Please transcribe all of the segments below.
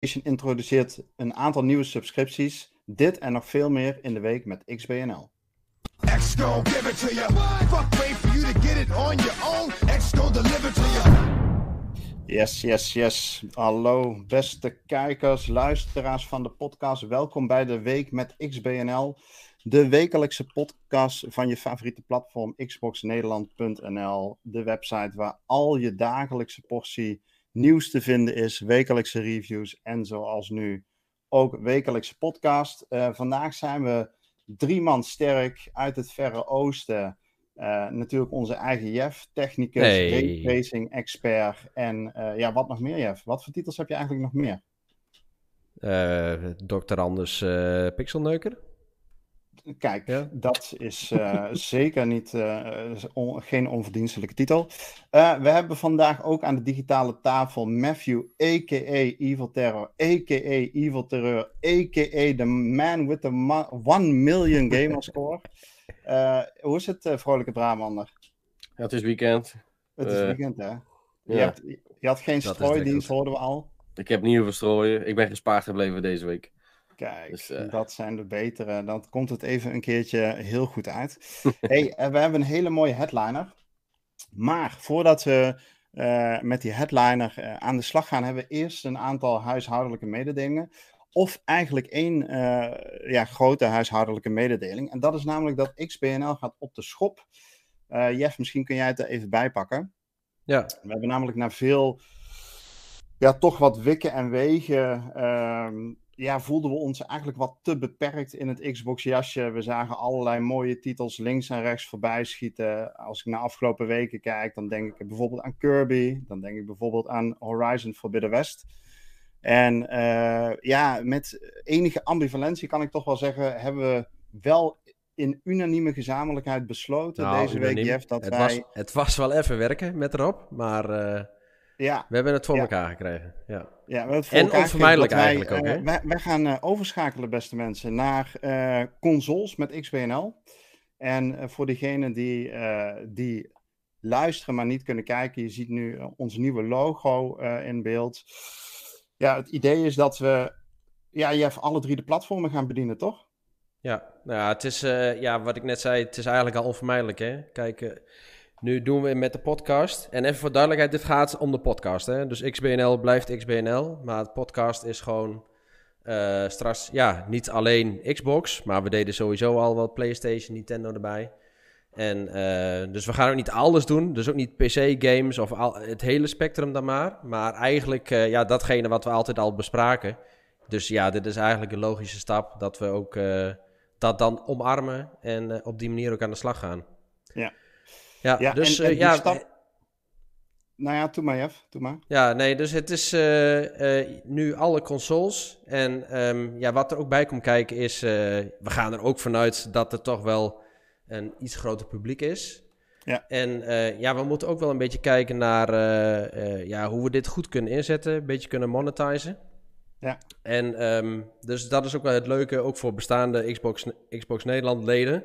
introduceert een aantal nieuwe subscripties. Dit en nog veel meer in de week met XBNL. X give it to you. Fuck wait for you to get it on your own. X deliver to you. Yes, yes, yes. Hallo, beste kijkers, luisteraars van de podcast. Welkom bij de week met XBNL. De wekelijkse podcast van je favoriete platform xboxnederland.nl. De website waar al je dagelijkse portie nieuws te vinden is, wekelijkse reviews en zoals nu ook wekelijkse podcast. Uh, vandaag zijn we drie man sterk uit het Verre Oosten. Uh, natuurlijk onze eigen Jeff, technicus, hey. racing expert en uh, ja, wat nog meer Jeff? Wat voor titels heb je eigenlijk nog meer? Dr. Anders Pixelneuker. Kijk, dat is uh, zeker niet, uh, on, geen onverdienstelijke titel. Uh, we hebben vandaag ook aan de digitale tafel Matthew, a.k.a. Evil Terror, a.k.a. Evil Terror, a.k.a. the man with the 1 million gamer score. hoe is het, vrolijke Bramander? Ja, het is weekend. Het is weekend, hè? Je, ja. hebt, je had geen strooidienst, hoorden we al. Ik heb niet hoeven strooien. Ik ben gespaard gebleven deze week. Kijk, dus, uh... dat zijn de betere. Dan komt het even een keertje heel goed uit. hey, eh, we hebben een hele mooie headliner. Maar voordat we uh, met die headliner uh, aan de slag gaan, hebben we eerst een aantal huishoudelijke mededelingen. Of eigenlijk één ja, grote huishoudelijke mededeling. En dat is namelijk dat XBNL gaat op de schop. Jeff, misschien kun jij het er even bij pakken. Ja. We hebben namelijk naar veel, ja, toch wat wikken en wegen ehm, ja, voelden we ons eigenlijk wat te beperkt in het Xbox-jasje. We zagen allerlei mooie titels links en rechts voorbij schieten. Als ik naar afgelopen weken kijk, dan denk ik bijvoorbeeld aan Kirby. Dan denk ik bijvoorbeeld aan Horizon Forbidden West. En uh, ja, met enige ambivalentie kan ik toch wel zeggen, hebben we wel in unanieme gezamenlijkheid besloten nou, deze week, Jeff, dat het wij... Was, het was wel even werken met erop, maar... Uh... Ja. We hebben het voor elkaar gekregen. Ja. Ja, we het en onvermijdelijk eigenlijk ook. Uh, wij, wij, gaan uh, overschakelen, beste mensen, naar uh, consoles met XBNL. En voor diegenen die, die luisteren, maar niet kunnen kijken, je ziet nu ons nieuwe logo in beeld. Ja, het idee is dat we ja, je hebt alle drie de platformen gaan bedienen, toch? Ja, nou ja, het is, ja, wat ik net zei, het is eigenlijk al onvermijdelijk. Hè? Kijk, nu doen we met de podcast. En even voor duidelijkheid, dit gaat om de podcast. Hè? Dus XBNL blijft XBNL. Maar het podcast is gewoon uh, straks, ja, niet alleen Xbox. Maar we deden sowieso al wat PlayStation, Nintendo erbij. En uh, dus we gaan ook niet alles doen. Dus ook niet PC-games of al, het hele spectrum dan maar. Maar eigenlijk, uh, ja, datgene wat we altijd al bespraken. Dus ja, dit is eigenlijk een logische stap dat we ook dat dan omarmen. En op die manier ook aan de slag gaan. Ja. Ja, dus en, en ja. Stap... Nou ja, doe maar, Jeff. Doe maar. Ja, nee, dus het is uh, uh, nu alle consoles. En um, ja, wat er ook bij komt kijken is... We gaan er ook vanuit dat er toch wel een iets groter publiek is. Ja. En ja, we moeten ook wel een beetje kijken naar ja, hoe we dit goed kunnen inzetten. Een beetje kunnen monetizen. Ja. En um, dus dat is ook wel het leuke, ook voor bestaande Xbox, Xbox Nederland leden.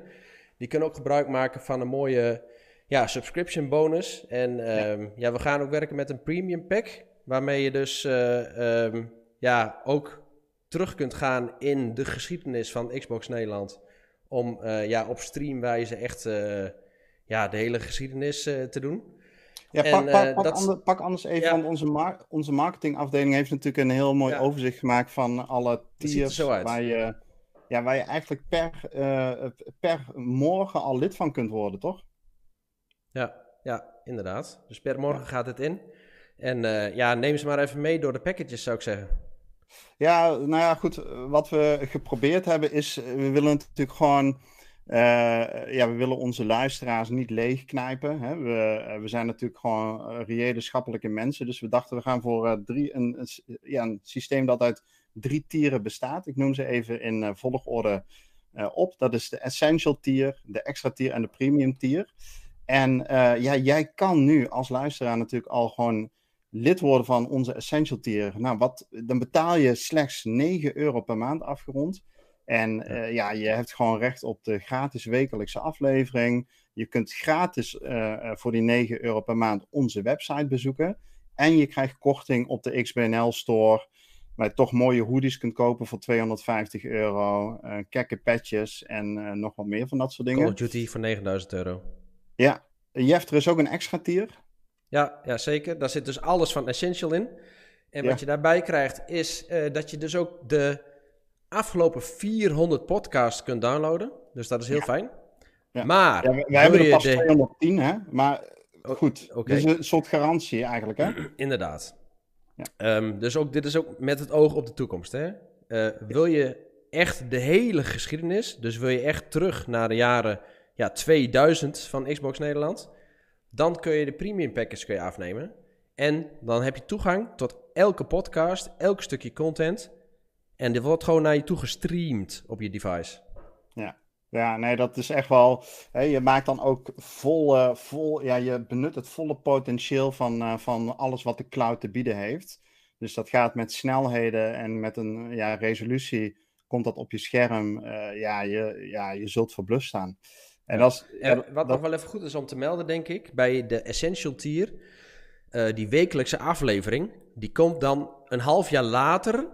Die kunnen ook gebruik maken van een mooie ja, subscription bonus. En ja. Um, ja. we gaan ook werken met een premium pack. Waarmee je dus uh, um, ja, ook terug kunt gaan in de geschiedenis van Xbox Nederland. Om uh, ja, op streamwijze echt uh, ja, de hele geschiedenis te doen. Ja, pak, en, pak, pak, dat... ander, pak, anders even, ja. want onze, mar onze marketingafdeling heeft natuurlijk een heel mooi ja. overzicht gemaakt van alle tiers waar je, ja, waar je eigenlijk per, per morgen al lid van kunt worden, toch? Ja, ja, inderdaad. Dus per morgen gaat het in. En uh, ja, neem ze maar even mee door de packages, zou ik zeggen. Ja, nou ja, goed. Wat we geprobeerd hebben is, we willen natuurlijk gewoon, uh, ja, we willen onze luisteraars niet leegknijpen. Hè? We, we zijn natuurlijk gewoon reële schappelijke mensen, dus we dachten we gaan voor uh, drie, een, een, ja, een systeem dat uit drie tieren bestaat. Ik noem ze even in volgorde op. Dat is de essential tier, de extra tier en de premium tier. En uh, ja, jij kan nu als luisteraar natuurlijk al gewoon lid worden van onze Essential Tier. Nou, wat, dan betaal je slechts 9 euro per maand afgerond. En uh, ja, je hebt gewoon recht op de gratis wekelijkse aflevering. Je kunt gratis uh, voor die 9 euro per maand onze website bezoeken. En je krijgt korting op de XBNL Store. waar je toch mooie hoodies kunt kopen voor 250 euro. Uh, kekke patches en nog wat meer van dat soort dingen. Call of Duty voor 9000 euro. Ja, Jeff, er is ook een extra tier. Ja, ja, zeker. Daar zit dus alles van Essential in. En wat je daarbij krijgt is dat je dus ook de afgelopen 400 podcasts kunt downloaden. Dus dat is heel fijn. Ja. Maar. Ja, we, hebben er pas de... 210, hè? Maar oh, goed. Okay. Dus een soort garantie eigenlijk, hè? Inderdaad. Ja. Um, dus ook, dit is ook met het oog op de toekomst, hè? Uh, wil je echt de hele geschiedenis, dus wil je echt terug naar de jaren ja, 2000 van Xbox Nederland, dan kun je de premium package kun je afnemen. En dan heb je toegang tot elke podcast, elk stukje content. En dit wordt gewoon naar je toe gestreamd op je device. Ja, ja nee, dat is echt wel. Hè, je maakt dan ook vol, uh, vol. Ja, je benut het volle potentieel van, uh, van alles wat de cloud te bieden heeft. Dus dat gaat met snelheden en met een ja, resolutie. Komt dat op je scherm? Uh, ja, je, ja, je zult verblust staan. En, als, en wat dat... nog wel even goed is om te melden, denk ik, bij de Essential Tier, die wekelijkse aflevering, die komt dan een half jaar later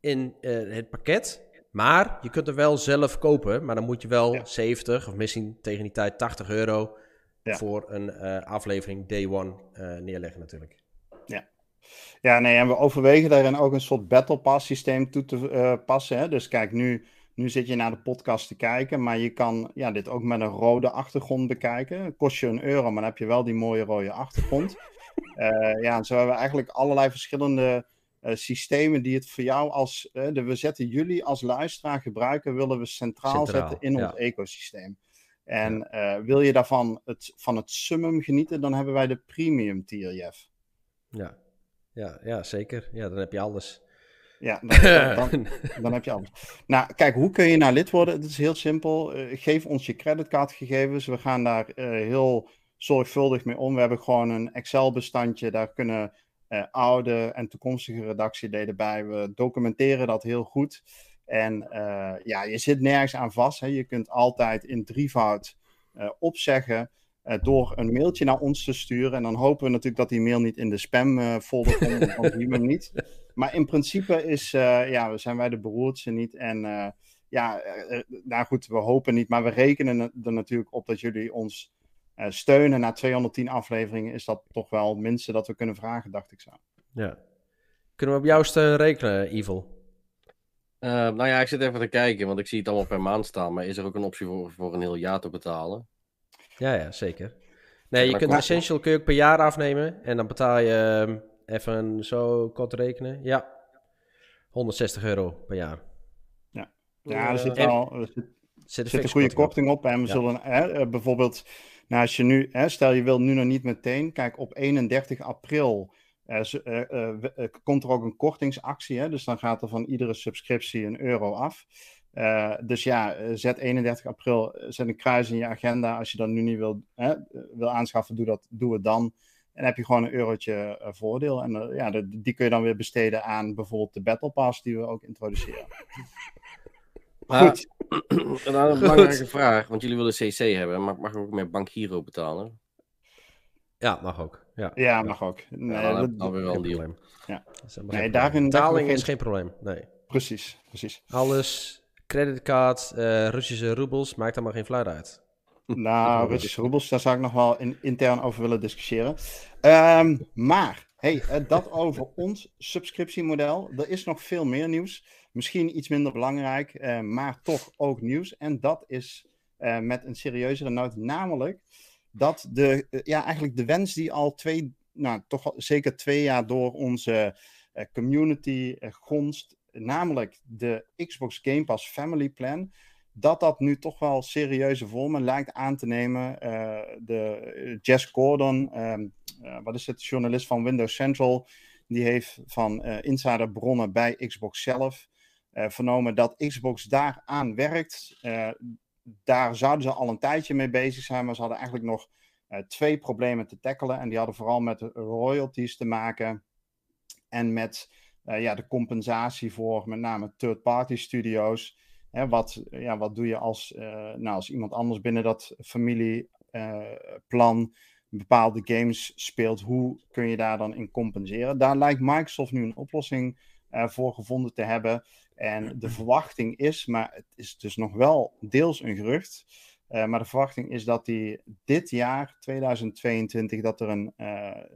in uh, het pakket. Maar je kunt er wel zelf kopen. Maar dan moet je wel ja. 70 of misschien tegen die tijd 80 euro ja. voor een uh, aflevering day one neerleggen natuurlijk. Ja. Ja, nee, en we overwegen daarin ook een soort battle pass systeem toe te passen. Hè? Dus kijk, nu, nu zit je naar de podcast te kijken, maar je kan ja, dit ook met een rode achtergrond bekijken. Het kost je een euro, maar dan heb je wel die mooie rode achtergrond. ja, en zo hebben we eigenlijk allerlei verschillende uh, systemen die het voor jou als. Uh, de, we zetten jullie als luisteraar gebruiken, willen we centraal, centraal zetten in ja. ons ecosysteem. En ja. uh, wil je daarvan het, van het summum genieten, dan hebben wij de premium tier, Jeff. Ja. Ja, ja, zeker. Ja, dan heb je alles. Ja, dan, dan, dan, heb je alles. Nou, kijk, hoe kun je nou lid worden? Het is heel simpel. geef ons je creditcardgegevens. We gaan daar heel zorgvuldig mee om. We hebben gewoon een Excel-bestandje. Daar kunnen uh, oude en toekomstige redactieleden bij. We documenteren dat heel goed. En ja, je zit nergens aan vast. Hè. Je kunt altijd in drievoud opzeggen door een mailtje naar ons te sturen. En dan hopen we natuurlijk dat die mail niet in de spam folder komt, want die we niet. Maar in principe is, ja, zijn wij de beroerdste niet. En ja, nou goed, we hopen niet, maar we rekenen er natuurlijk op dat jullie ons uh, steunen na 210 afleveringen is dat toch wel het minste dat we kunnen vragen, dacht ik zo. Ja. Kunnen we op jouw steun rekenen, Evil? Uh, nou ja, ik zit even te kijken, want ik zie het allemaal per maand staan. Maar is er ook een optie voor, voor een heel jaar te betalen? Ja, ja, zeker. Nee, je kunt Essential kun je ook per jaar afnemen. En dan betaal je um, even zo kort rekenen. Ja, 160 euro per jaar. Ja, ja er zit wel er zit, zit, zit een goede korting op. En we ja. zullen hè, bijvoorbeeld nou, als je nu, hè, stel je wil nu nog niet meteen, kijk, op 31 april uh, uh, uh, komt er ook een kortingsactie, hè, dus dan gaat er van iedere subscriptie een euro af. dus ja, zet 31 april, zet een kruis in je agenda. Als je dat nu niet wil, wil aanschaffen, doe, dat, doe het dan. En dan heb je gewoon een eurotje voordeel. En ja, de, die kun je dan weer besteden aan bijvoorbeeld de Battle Pass die we ook introduceren. Maar, Goed. Dan een belangrijke vraag, want jullie willen CC hebben. Mag, mag ik ook met Bank Giro betalen? Ja, mag ook. Ja, ja mag ook. Nee, ja, dan, weer wel een deal. Ja. Nee, daarin, Betaling is geen probleem. Nee. Precies, precies. Alles, creditcard, uh, Russische roebels, maakt allemaal geen fluit uit. Nou, Russische roebels, daar zou ik nog wel in, intern over willen discussiëren. Um, maar, hey, uh, dat over ons subscriptiemodel. Er is nog veel meer nieuws. Misschien iets minder belangrijk, uh, maar toch ook nieuws. En dat is uh, met een serieuzere noot, namelijk dat de, uh, ja, eigenlijk de wens die al twee, nou toch zeker twee jaar door onze community gonst, namelijk de Xbox Game Pass Family Plan, dat dat nu toch wel serieuze vormen lijkt aan te nemen. de Jess Gordon, ehm, wat is het, journalist van Windows Central, die heeft van insiderbronnen bij Xbox zelf vernomen dat Xbox daar aan werkt. Daar zouden ze al een tijdje mee bezig zijn, maar ze hadden eigenlijk nog twee problemen te tackelen. En die hadden vooral met royalties te maken en met ja, de compensatie voor met name third-party studio's. Hè, wat, ja, wat doe je als, nou, als iemand anders binnen dat familieplan bepaalde games speelt? Hoe kun je daar dan in compenseren? Daar lijkt Microsoft nu een oplossing voor gevonden te hebben. En de verwachting is, maar het is dus nog wel deels een gerucht. maar de verwachting is dat die dit jaar, 2022, dat er een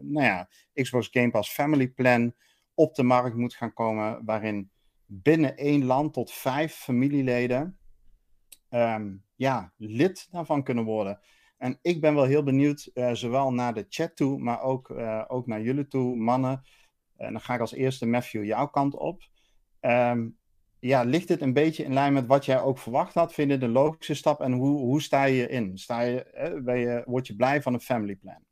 nou ja, Xbox Game Pass Family Plan op de markt moet gaan komen. Waarin binnen één land tot vijf familieleden Ehm, ja, lid daarvan kunnen worden. En ik ben wel heel benieuwd, uh, zowel naar de chat toe, maar ook, uh, ook naar jullie toe, mannen. En dan ga ik als eerste, Matthew, jouw kant op. Um, ja, ligt dit een beetje in lijn met wat jij ook verwacht had? Vind je de logische stap en hoe, hoe sta je in? Sta je, eh, je, word je blij van een family plan?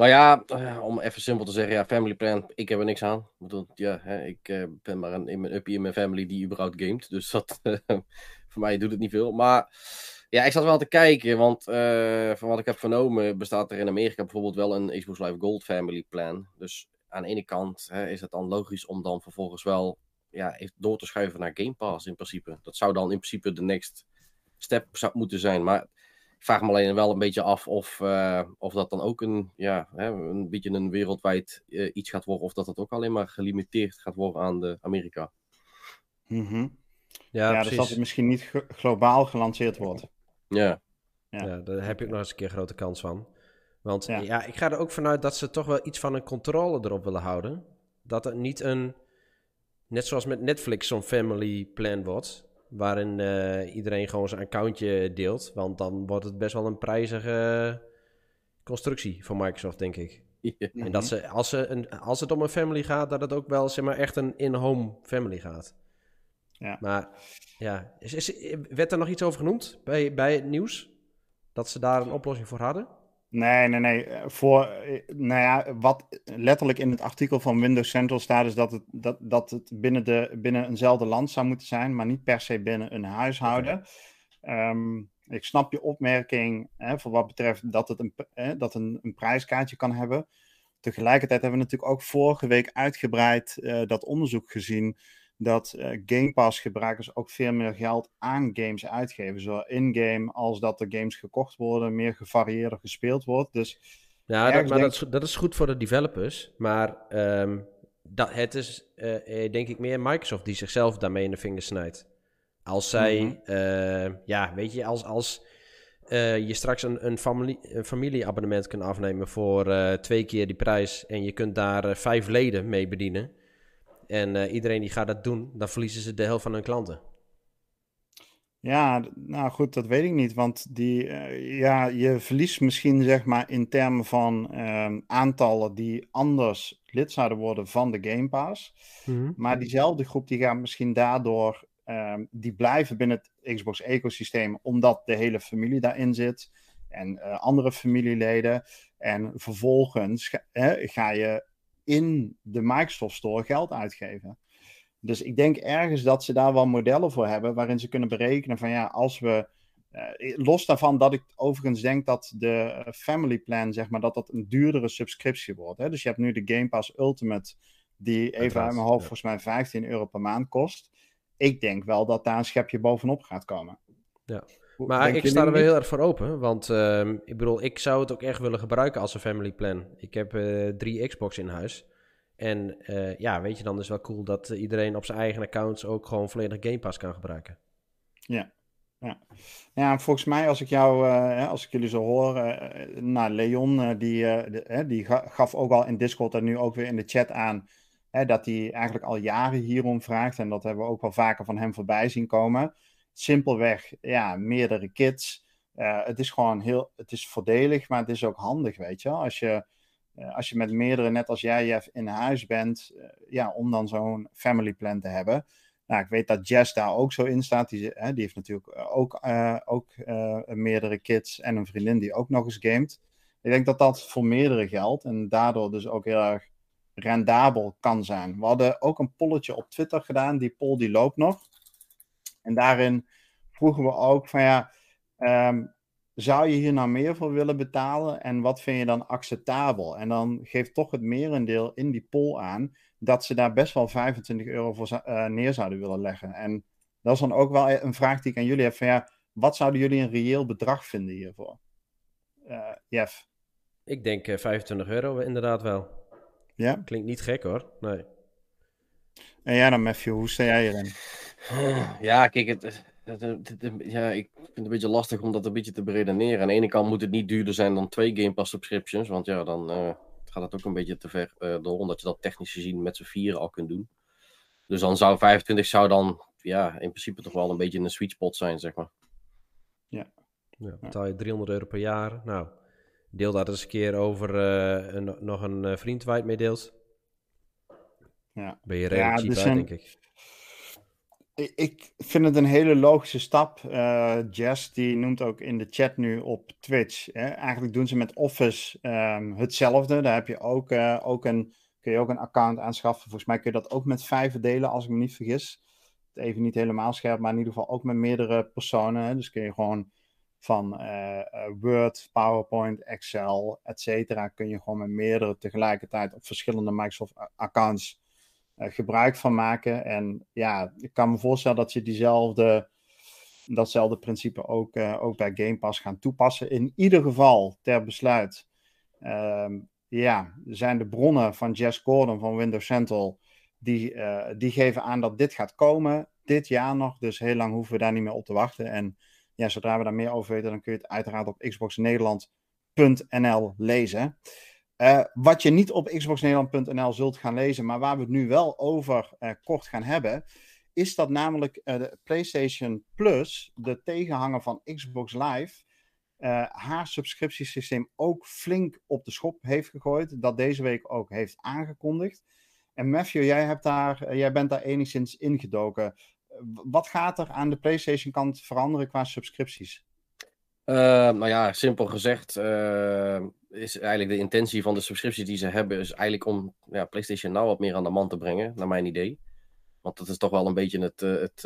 Nou ja, om even simpel te zeggen, ja, family plan, ik heb er niks aan. Bedoel, ja, hè, ik ben maar een, in mijn uppie in mijn family die überhaupt gamet. Dus dat, voor mij doet het niet veel. Maar ja, ik zat wel te kijken, want van wat ik heb vernomen bestaat er in Amerika bijvoorbeeld wel een Xbox Live Gold Family Plan. Dus aan de ene kant hè, is het dan logisch om dan vervolgens wel ja, door te schuiven naar Game Pass in principe. Dat zou dan in principe de next step zou moeten zijn. Maar vraag me alleen wel een beetje af of, uh, of dat dan ook een, ja, hè, een beetje een wereldwijd uh, iets gaat worden. Of dat het ook alleen maar gelimiteerd gaat worden aan de Amerika. Mm ja, ja dus dat het misschien niet globaal gelanceerd wordt. Ja. ja. Ja. daar heb ik nog eens een keer grote kans van. Want ja. ik ga er ook vanuit dat ze toch wel iets van een controle erop willen houden. Dat het niet een, net zoals met Netflix, zo'n family plan wordt. Waarin uh, iedereen gewoon zijn accountje deelt. Want dan wordt het best wel een prijzige constructie voor Microsoft, denk ik. En dat ze als, ze een, als het om een family gaat, dat het ook wel zeg maar, echt een in-home family gaat. Ja. Maar ja, is, is, werd er nog iets over genoemd bij, bij het nieuws? Dat ze daar een oplossing voor hadden? Nee, nee, nee. Voor, nou ja, wat letterlijk in het artikel van Windows Central staat, is dat het, dat, dat het binnen, de, binnen eenzelfde land zou moeten zijn, maar niet per se binnen een huishouden. Ehm, ik snap je opmerking hè, voor wat betreft dat het een, hè, dat een, een prijskaartje kan hebben. Tegelijkertijd hebben we natuurlijk ook vorige week uitgebreid uh, dat onderzoek gezien dat uh, Game Pass gebruikers ook veel meer geld aan games uitgeven. Zowel in-game als dat er games gekocht worden, meer gevarieerder gespeeld wordt. Dus ja, dat, maar dat, is, dat, is, goed voor de developers. Maar um, dat, het is uh, denk ik meer Microsoft die zichzelf daarmee in de vingers snijdt. Als zij, mm -hmm. uh, ja, weet je, als, als je straks een, een, familie, een familieabonnement kunt afnemen voor twee keer die prijs en je kunt daar vijf leden mee bedienen en uh, iedereen die gaat dat doen, dan verliezen ze de helft van hun klanten. Ja, nou goed, dat weet ik niet. Want die, uh, ja, je verliest misschien zeg maar in termen van uh, aantallen die anders lid zouden worden van de Game Pass. Mm-hmm. Maar diezelfde groep die gaat misschien daardoor, ehm, die blijven binnen het Xbox ecosysteem, omdat de hele familie daarin zit. En uh, andere familieleden. En vervolgens ga, ga je in de Microsoft Store geld uitgeven. Dus ik denk ergens dat ze daar wel modellen voor hebben waarin ze kunnen berekenen van ja, als we. Uh, los daarvan dat ik overigens denk dat de Family Plan, zeg maar, dat dat een duurdere subscriptie wordt. Hè? Dus je hebt nu de Game Pass Ultimate, die even uit mijn hoofd volgens mij 15 euro per maand kost. Ik denk wel dat daar een schepje bovenop gaat komen. Ja. Maar ik sta er wel heel erg voor open. Want uh, ik bedoel, ik zou het ook echt willen gebruiken als een family plan. Ik heb uh, drie Xbox in huis. En uh, ja, weet je, dan is het wel cool dat iedereen op zijn eigen accounts ook gewoon volledig Game Pass kan gebruiken. Ja. Ja. ja, volgens mij als ik jou, uh, als ik jullie zo hoor, nou Leon, die, de, die gaf ook al in Discord en nu ook weer in de chat aan, dat hij eigenlijk al jaren hierom vraagt. En dat hebben we ook wel vaker van hem voorbij zien komen simpelweg, ja, meerdere kids. Uh, het is gewoon heel, het is voordelig, maar het is ook handig, weet je Als je, uh, als je met meerdere, net als jij, Jeff, in huis bent, uh, ja, om dan zo'n family plan te hebben. Nou, ik weet dat Jess daar ook zo in staat. Die, die heeft natuurlijk ook, ook meerdere kids en een vriendin die ook nog eens gamet. Ik denk dat dat voor meerdere geldt en daardoor dus ook heel erg rendabel kan zijn. We hadden ook een polletje op Twitter gedaan. Die poll die loopt nog. En daarin vroegen we ook van ja, um, zou je hier nou meer voor willen betalen en wat vind je dan acceptabel? En dan geeft toch het merendeel in die poll aan dat ze daar best wel 25 euro voor uh, neer zouden willen leggen. En dat is dan ook wel een vraag die ik aan jullie heb van ja, wat zouden jullie een reëel bedrag vinden hiervoor? Uh, Jeff? Ik denk uh, eh, 25 euro inderdaad wel. Ja? Klinkt niet gek hoor, nee. En jij dan, Matthew, hoe sta jij hierin? Ja, kijk, het, ja, ik vind het een beetje lastig om dat een beetje te beredeneren. Aan de ene kant moet het niet duurder zijn dan twee Game Pass subscriptions, want ja, dan uh, gaat het ook een beetje te ver uh, door, omdat je dat technisch gezien met z'n vieren al kunt doen. Dus dan zou 25 zou dan ja, in principe toch wel een beetje een sweet spot zijn, zeg maar. Ja. ja betaal je 300 euro per jaar. Nou, deel dat eens een keer over uh, een, nog een vriend waar je het mee deelt. Ja. Ben je redelijk ja, cheap uit, denk ik ik vind het een hele logische stap. Uh, Jess die noemt ook in de chat nu op Twitch. Hè? Eigenlijk doen ze met Office um, hetzelfde. Daar heb je ook, uh, ook een, kun je ook een account aanschaffen. Volgens mij kun je dat ook met vijf delen, als ik me niet vergis. Even niet helemaal scherp, maar in ieder geval ook met meerdere personen. Hè? Dus kun je gewoon van uh, Word, PowerPoint, Excel, et cetera, kun je gewoon met meerdere tegelijkertijd op verschillende Microsoft accounts eh, gebruik van maken. En ja, ik kan me voorstellen dat je diezelfde, datzelfde principe ook, uh, ook bij Game Pass gaan toepassen. In ieder geval, ter besluit, uh, ja, zijn de bronnen van Jess Gordon van Windows Central, die, uh, die geven aan dat dit gaat komen, dit jaar nog. Dus heel lang hoeven we daar niet meer op te wachten. En ja, zodra we daar meer over weten, dan kun je het uiteraard op xboxnederland.nl lezen. Uh, wat je niet op xboxnederland.nl zult gaan lezen, maar waar we het nu wel over uh, kort gaan hebben, is dat namelijk uh, de PlayStation Plus, de tegenhanger van Xbox Live, haar subscriptiesysteem ook flink op de schop heeft gegooid. Dat deze week ook heeft aangekondigd. En Matthew, jij, hebt daar, jij bent daar enigszins ingedoken. Wat gaat er aan de PlayStation kant veranderen qua subscripties? Nou ja, simpel gezegd is eigenlijk de intentie van de subscriptie die ze hebben, is eigenlijk om ja, PlayStation Now wat meer aan de man te brengen, naar mijn idee. Want dat is toch wel een beetje het, eh, het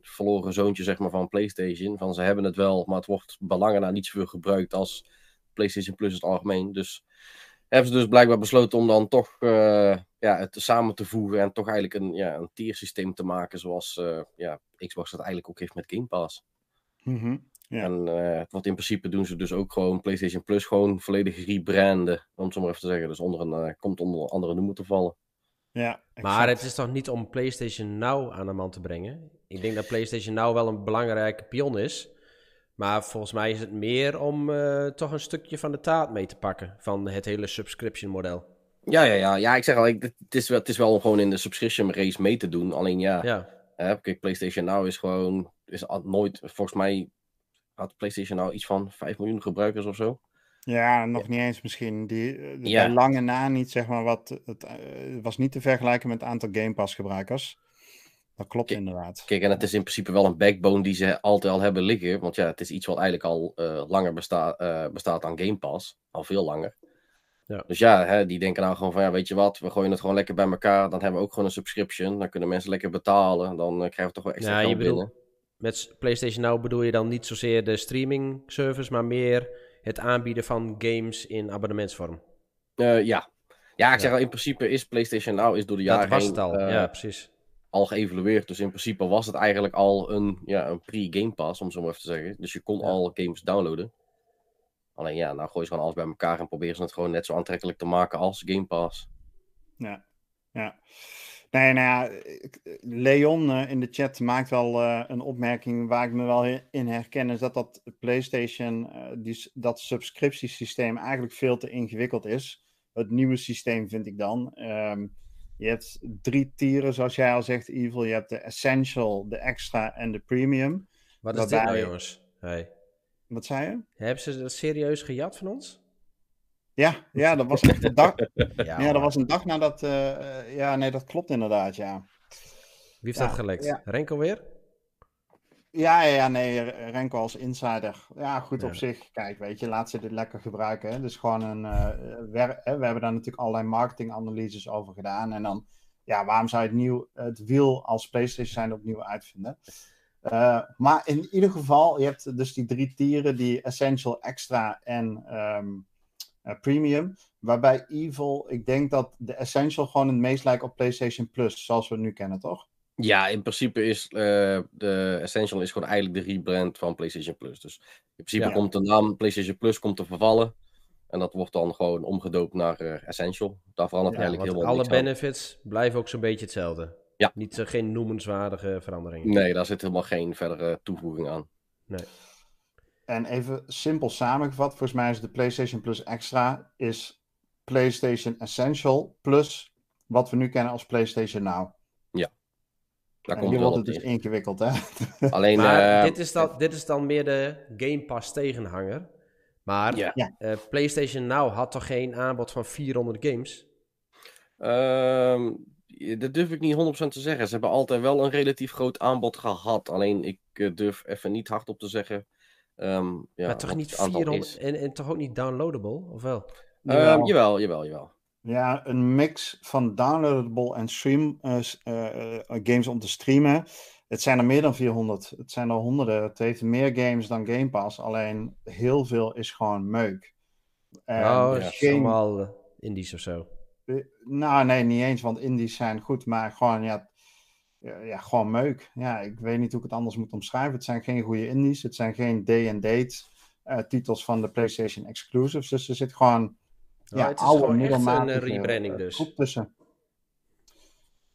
verloren zoontje zeg maar, van PlayStation. Van ze hebben het wel, maar het wordt belangen naar niet zoveel gebruikt als PlayStation Plus in het algemeen. Dus hebben ze dus blijkbaar besloten om dan toch ja, het samen te voegen en toch eigenlijk een, ja, een tiersysteem te maken zoals ja, Xbox dat eigenlijk ook heeft met Game Pass. Mm ja. En uh, wat in principe doen ze dus ook gewoon PlayStation Plus gewoon volledig rebranden. Om het zo maar even te zeggen. Dus onder een, uh, komt onder andere noemer te vallen. Ja, maar het is toch niet om PlayStation Now aan de man te brengen? Ik denk dat PlayStation Now wel een belangrijke pion is. Maar volgens mij is het meer om uh, toch een stukje van de taart mee te pakken. Van het hele subscription model. Ja, ja, ja. ja ik zeg al, ik, het, is wel, het is wel om gewoon in de subscription race mee te doen. Alleen ja, ja. kijk, PlayStation Now is gewoon... Is nooit, volgens mij had PlayStation nou iets van 5 miljoen gebruikers of zo. Ja, nog niet eens misschien. Die, eh, ja. Bij lange na niet, zeg maar, wat. Het uh, was niet te vergelijken met het aantal Game Pass gebruikers. Dat klopt inderdaad. Kijk, en het is in principe wel een backbone die ze altijd al hebben liggen. Want ja, het is iets wat eigenlijk al uh, langer besta bestaat dan Game Pass. Al veel langer. Ja. Dus ja, hè, die denken nou gewoon van, ja, weet je wat, we gooien het gewoon lekker bij elkaar. Dan hebben we ook gewoon een subscription. Dan kunnen mensen lekker betalen. Dan krijgen we toch wel extra ja, geld binnen met PlayStation Now bedoel je dan niet zozeer de streaming service, maar meer het aanbieden van games in abonnementsvorm? Uh, ja. Ja, ik zeg al, in principe is PlayStation Now is door de jaren Dat was het al, uh, ja, precies. Al geëvalueerd. Dus in principe was het eigenlijk al een, ja, een pre-Game Pass, om zo maar even te zeggen. Dus je kon al games downloaden. Alleen ja, nou gooi je gewoon alles bij elkaar en proberen ze het gewoon net zo aantrekkelijk te maken als Game Pass. Ja, ja. Nee, nou ja, Leon uh, in de chat maakt wel uh, een opmerking waar ik me wel in herken. Is dat dat PlayStation, uh, die, dat subscriptiesysteem eigenlijk veel te ingewikkeld is. Het nieuwe systeem vind ik dan. Um, je hebt drie tieren, zoals jij al zegt, Evil. Je hebt de Essential, de Extra en de Premium. Wat is dit nou, jongens? Hey. Wat zei je? Hebben ze dat serieus gejat van ons? Ja, ja, dat was echt een dag. ja, ja, dat was een dag nadat. Uh, ja, nee, dat klopt inderdaad, ja. Wie heeft dat gelekt? Ja. Renko weer? Ja, ja, nee, Renko als insider. Ja, goed op zich. Kijk, weet je, laat ze dit lekker gebruiken. Hè. Dus gewoon een. Uh, wer, hè, we hebben daar natuurlijk allerlei marketinganalyses over gedaan. En dan, ja, waarom zou je het, nieuw, het wiel als PlayStation zijn opnieuw uitvinden? Uh, maar in ieder geval, je hebt dus die drie tieren: die Essential, Extra en. Um, uh, premium. Waarbij Evil, ik denk dat de Essential gewoon het meest lijkt op PlayStation Plus, zoals we het nu kennen, toch? Ja, in principe is uh, de Essential is gewoon eigenlijk de rebrand van PlayStation Plus. Dus in principe komt de naam PlayStation Plus komt te vervallen. En dat wordt dan gewoon omgedoopt naar uh, Essential. Daar verandert ja, eigenlijk heel veel Alle benefits blijven ook zo'n beetje hetzelfde. Ja. Niet, uh, geen noemenswaardige veranderingen. Nee, daar zit helemaal geen verdere toevoeging aan. Nee. En even simpel samengevat, volgens mij is de PlayStation Plus Extra is PlayStation Essential plus wat we nu kennen als PlayStation Now. Ja. Daar komt wordt het dus ingewikkeld, hè? Alleen, maar uh, dit, is dan, dit is dan meer de Game Pass tegenhanger. Maar ja. uh, PlayStation Now had toch geen aanbod van 400 games? Um, dat durf ik niet 100% te zeggen. Ze hebben altijd wel een relatief groot aanbod gehad. Alleen ik uh, durf even niet hardop te zeggen. Um, ja, maar toch niet 400 en, en toch ook niet downloadable, of wel? Jawel. Um, jawel, jawel, jawel. Ja, een mix van downloadable en stream uh, uh, games om te streamen. Het zijn er meer dan 400. Het zijn er honderden. Het heeft meer games dan Game Pass. Alleen heel veel is gewoon meuk. En oh, ja. geen... allemaal indies of zo. Nou, nee, niet eens, want indies zijn goed, maar gewoon, ja, ja, gewoon meuk. Ja, ik weet niet hoe ik het anders moet omschrijven. Het zijn geen goede indies, het zijn geen day-and-date uh, titels van de PlayStation exclusives. Dus er zit gewoon ja, het is oude, echt een uh, rebranding dus. Goed tussen.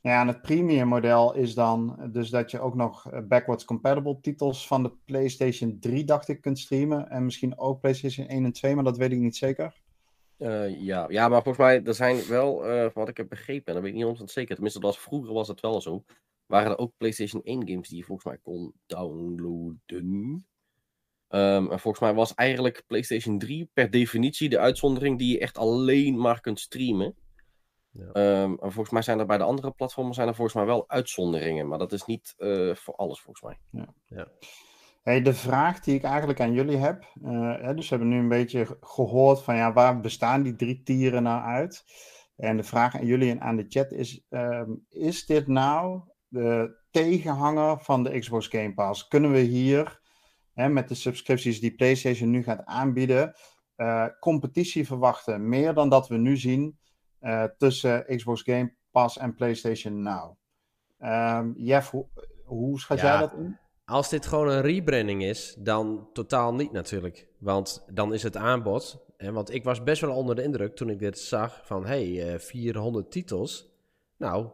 Ja, en het premium model is dan dus dat je ook nog backwards compatible titels van de PlayStation 3, dacht ik, kunt streamen. En misschien ook PlayStation 1 en 2, maar dat weet ik niet zeker. Uh, ja. ja, maar volgens mij, er zijn wel, uh, wat ik heb begrepen, en dat weet ik niet 100% zeker, tenminste, dat was, vroeger was het wel zo, waren er ook PlayStation 1 games die je volgens mij kon downloaden. Um, en volgens mij was eigenlijk PlayStation 3 per definitie de uitzondering die je echt alleen maar kunt streamen. Ja. Um, en volgens mij zijn er bij de andere platformen zijn er volgens mij wel uitzonderingen, maar dat is niet uh, voor alles volgens mij. Ja. ja. Hey, de vraag die ik eigenlijk aan jullie heb, uh, hè, dus we hebben nu een beetje gehoord van ja, waar bestaan die drie tieren nou uit? En de vraag aan jullie en aan de chat is, uh, is dit nou de tegenhanger van de Xbox Game Pass? Kunnen we hier hè, met de subscripties die PlayStation nu gaat aanbieden, uh, competitie verwachten? Meer dan dat we nu zien uh, tussen Xbox Game Pass en PlayStation Now. Um, Jeff, hoe, hoe schat ja. jij dat in? Als dit gewoon een rebranding is, dan totaal niet natuurlijk. Want dan is het aanbod. Hè, want ik was best wel onder de indruk toen ik dit zag van hey, uh, 400 titels. Nou,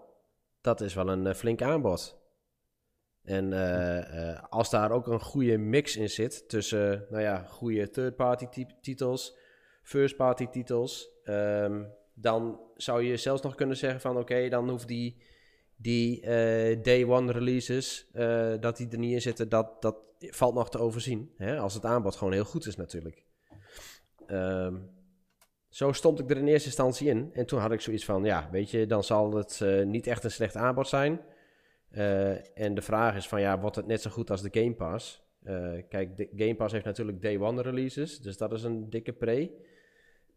dat is wel een uh, flink aanbod. En uh, als daar ook een goede mix in zit tussen, nou ja, goede third-party titels, first-party titels, um, dan zou je zelfs nog kunnen zeggen van oké, dan hoeft die die day one releases, dat die er niet in zitten, dat, dat valt nog te overzien. Hè? Als het aanbod gewoon heel goed is natuurlijk. Um, zo stond ik er in eerste instantie in. En toen had ik zoiets van, ja, weet je, dan zal het uh, niet echt een slecht aanbod zijn. en de vraag is van, ja, wordt het net zo goed als de Game Pass? kijk, de Game Pass heeft natuurlijk day one releases, dus dat is een dikke pre.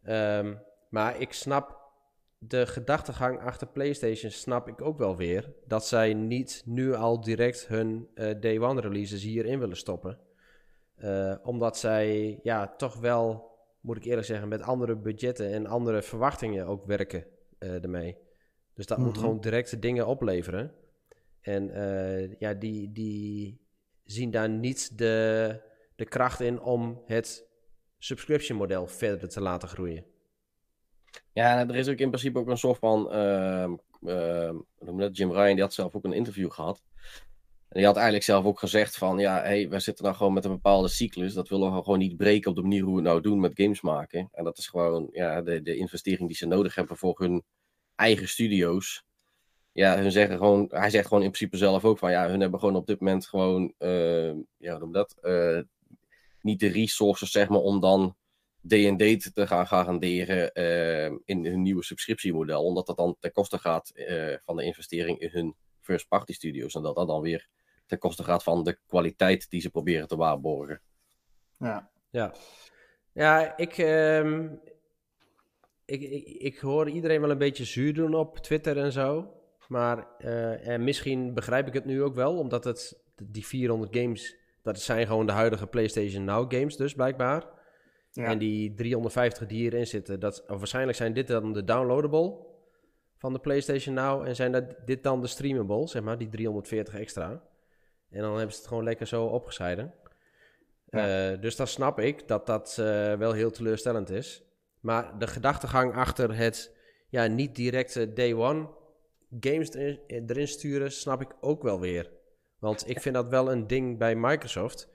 Um, maar ik snap de gedachtegang achter PlayStation snap ik ook wel weer. Dat zij niet nu al direct hun Day One releases hierin willen stoppen. Omdat zij ja, toch wel, moet ik eerlijk zeggen, met andere budgetten en andere verwachtingen ook werken uh, ermee. Dus dat mm -hmm. moet gewoon directe dingen opleveren. En ja, die, die zien daar niet de, de kracht in om het subscription model verder te laten groeien. Ja, er is ook in principe ook een soort van. Uh, uh? Jim Ryan, die had zelf ook een interview gehad. En die had eigenlijk zelf ook gezegd van, ja, hey, wij zitten nou gewoon met een bepaalde cyclus. Dat willen we gewoon niet breken op de manier hoe we het nou doen met games maken. En dat is gewoon ja, de, de investering die ze nodig hebben voor hun eigen studio's. Ja, hun zeggen gewoon, hij zegt gewoon in principe zelf ook van, ja, hun hebben gewoon op dit moment gewoon, uh, ja, noem dat? Uh, niet de resources, zeg maar, om dan D&D te gaan garanderen uh, in hun nieuwe subscriptiemodel. Omdat dat dan ten koste gaat van de investering in hun first party studios. En dat dat dan weer ten koste gaat van de kwaliteit die ze proberen te waarborgen. Ja, ja. ja ik, um, ik, ik, ik, hoor iedereen wel een beetje zuur doen op Twitter en zo. Maar uh, en misschien begrijp ik het nu ook wel, omdat het die 400 games, dat zijn gewoon de huidige PlayStation Now games dus blijkbaar. Ja. En die 350 die hierin zitten, dat, waarschijnlijk zijn dit dan de downloadable van de PlayStation Now. En zijn dat, dit dan de streamable, zeg maar, die 340 extra. En dan hebben ze het gewoon lekker zo opgescheiden. Ja. Uh, dus dan snap ik dat dat uh, wel heel teleurstellend is. Maar de gedachtegang achter het ja, niet directe day one games erin, sturen, snap ik ook wel weer. Want ik vind dat wel een ding bij Microsoft.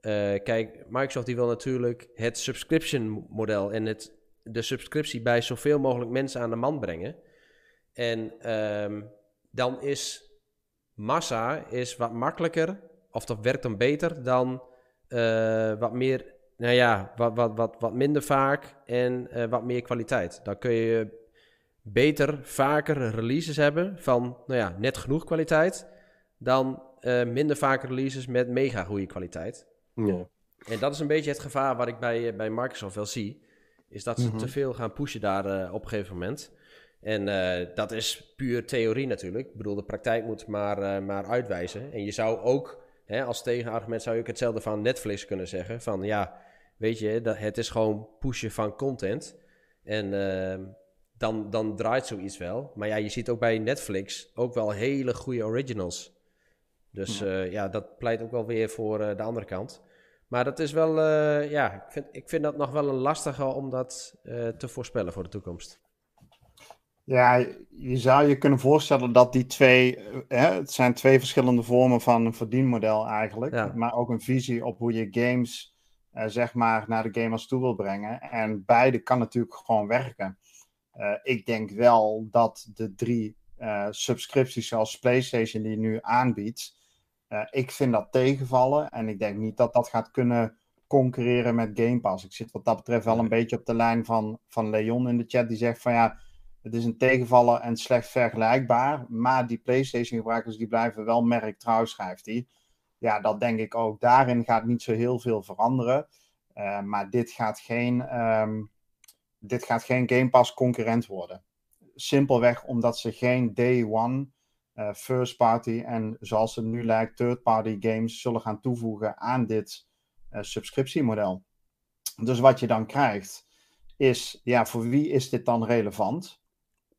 Uh, kijk, Microsoft die wil natuurlijk het subscription model en het, de subscriptie bij zoveel mogelijk mensen aan de man brengen. En um, dan is massa is wat makkelijker, of dat werkt dan beter dan uh, wat meer, nou ja, wat, wat, wat, wat minder vaak en uh, wat meer kwaliteit. Dan kun je beter, vaker releases hebben van, nou ja, net genoeg kwaliteit, dan uh, minder vaak releases met mega goede kwaliteit. Ja. En dat is een beetje het gevaar wat ik bij, bij Microsoft wel zie. Is dat ze mm -hmm. te veel gaan pushen daar op een gegeven moment. En uh, dat is puur theorie natuurlijk. Ik bedoel, de praktijk moet maar, maar uitwijzen. En je zou ook, hè, als tegenargument zou je ook hetzelfde van Netflix kunnen zeggen. Van ja, weet je, dat, het is gewoon pushen van content. En ehm, dan, dan draait zoiets wel. Maar ja, je ziet ook bij Netflix ook wel hele goede originals. Dus ja, ja dat pleit ook wel weer voor de andere kant. Maar dat is wel, ja, ik vind, ik vind dat nog wel een lastige om dat te voorspellen voor de toekomst. Ja, je zou je kunnen voorstellen dat die twee, hè, het zijn twee verschillende vormen van een verdienmodel eigenlijk. Ja. Maar ook een visie op hoe je games, zeg maar, naar de gamers toe wil brengen. En beide kan natuurlijk gewoon werken. ik denk wel dat de drie subscripties zoals PlayStation die nu aanbiedt, uh, ik vind dat tegenvallen en ik denk niet dat dat gaat kunnen concurreren met Game Pass. Ik zit wat dat betreft wel een beetje op de lijn van, van Leon in de chat, die zegt van ja, het is een tegenvallen en slecht vergelijkbaar, maar die PlayStation gebruikers die blijven wel merktrouw, schrijft hij. Ja, dat denk ik ook. Daarin gaat niet zo heel veel veranderen. Uh, maar dit gaat geen, um, dit gaat geen Game Pass concurrent worden. Simpelweg omdat ze geen day one uh, first party en zoals het nu lijkt, third party games zullen gaan toevoegen aan dit uh, subscriptiemodel. Dus wat je dan krijgt is, ja, voor wie is dit dan relevant?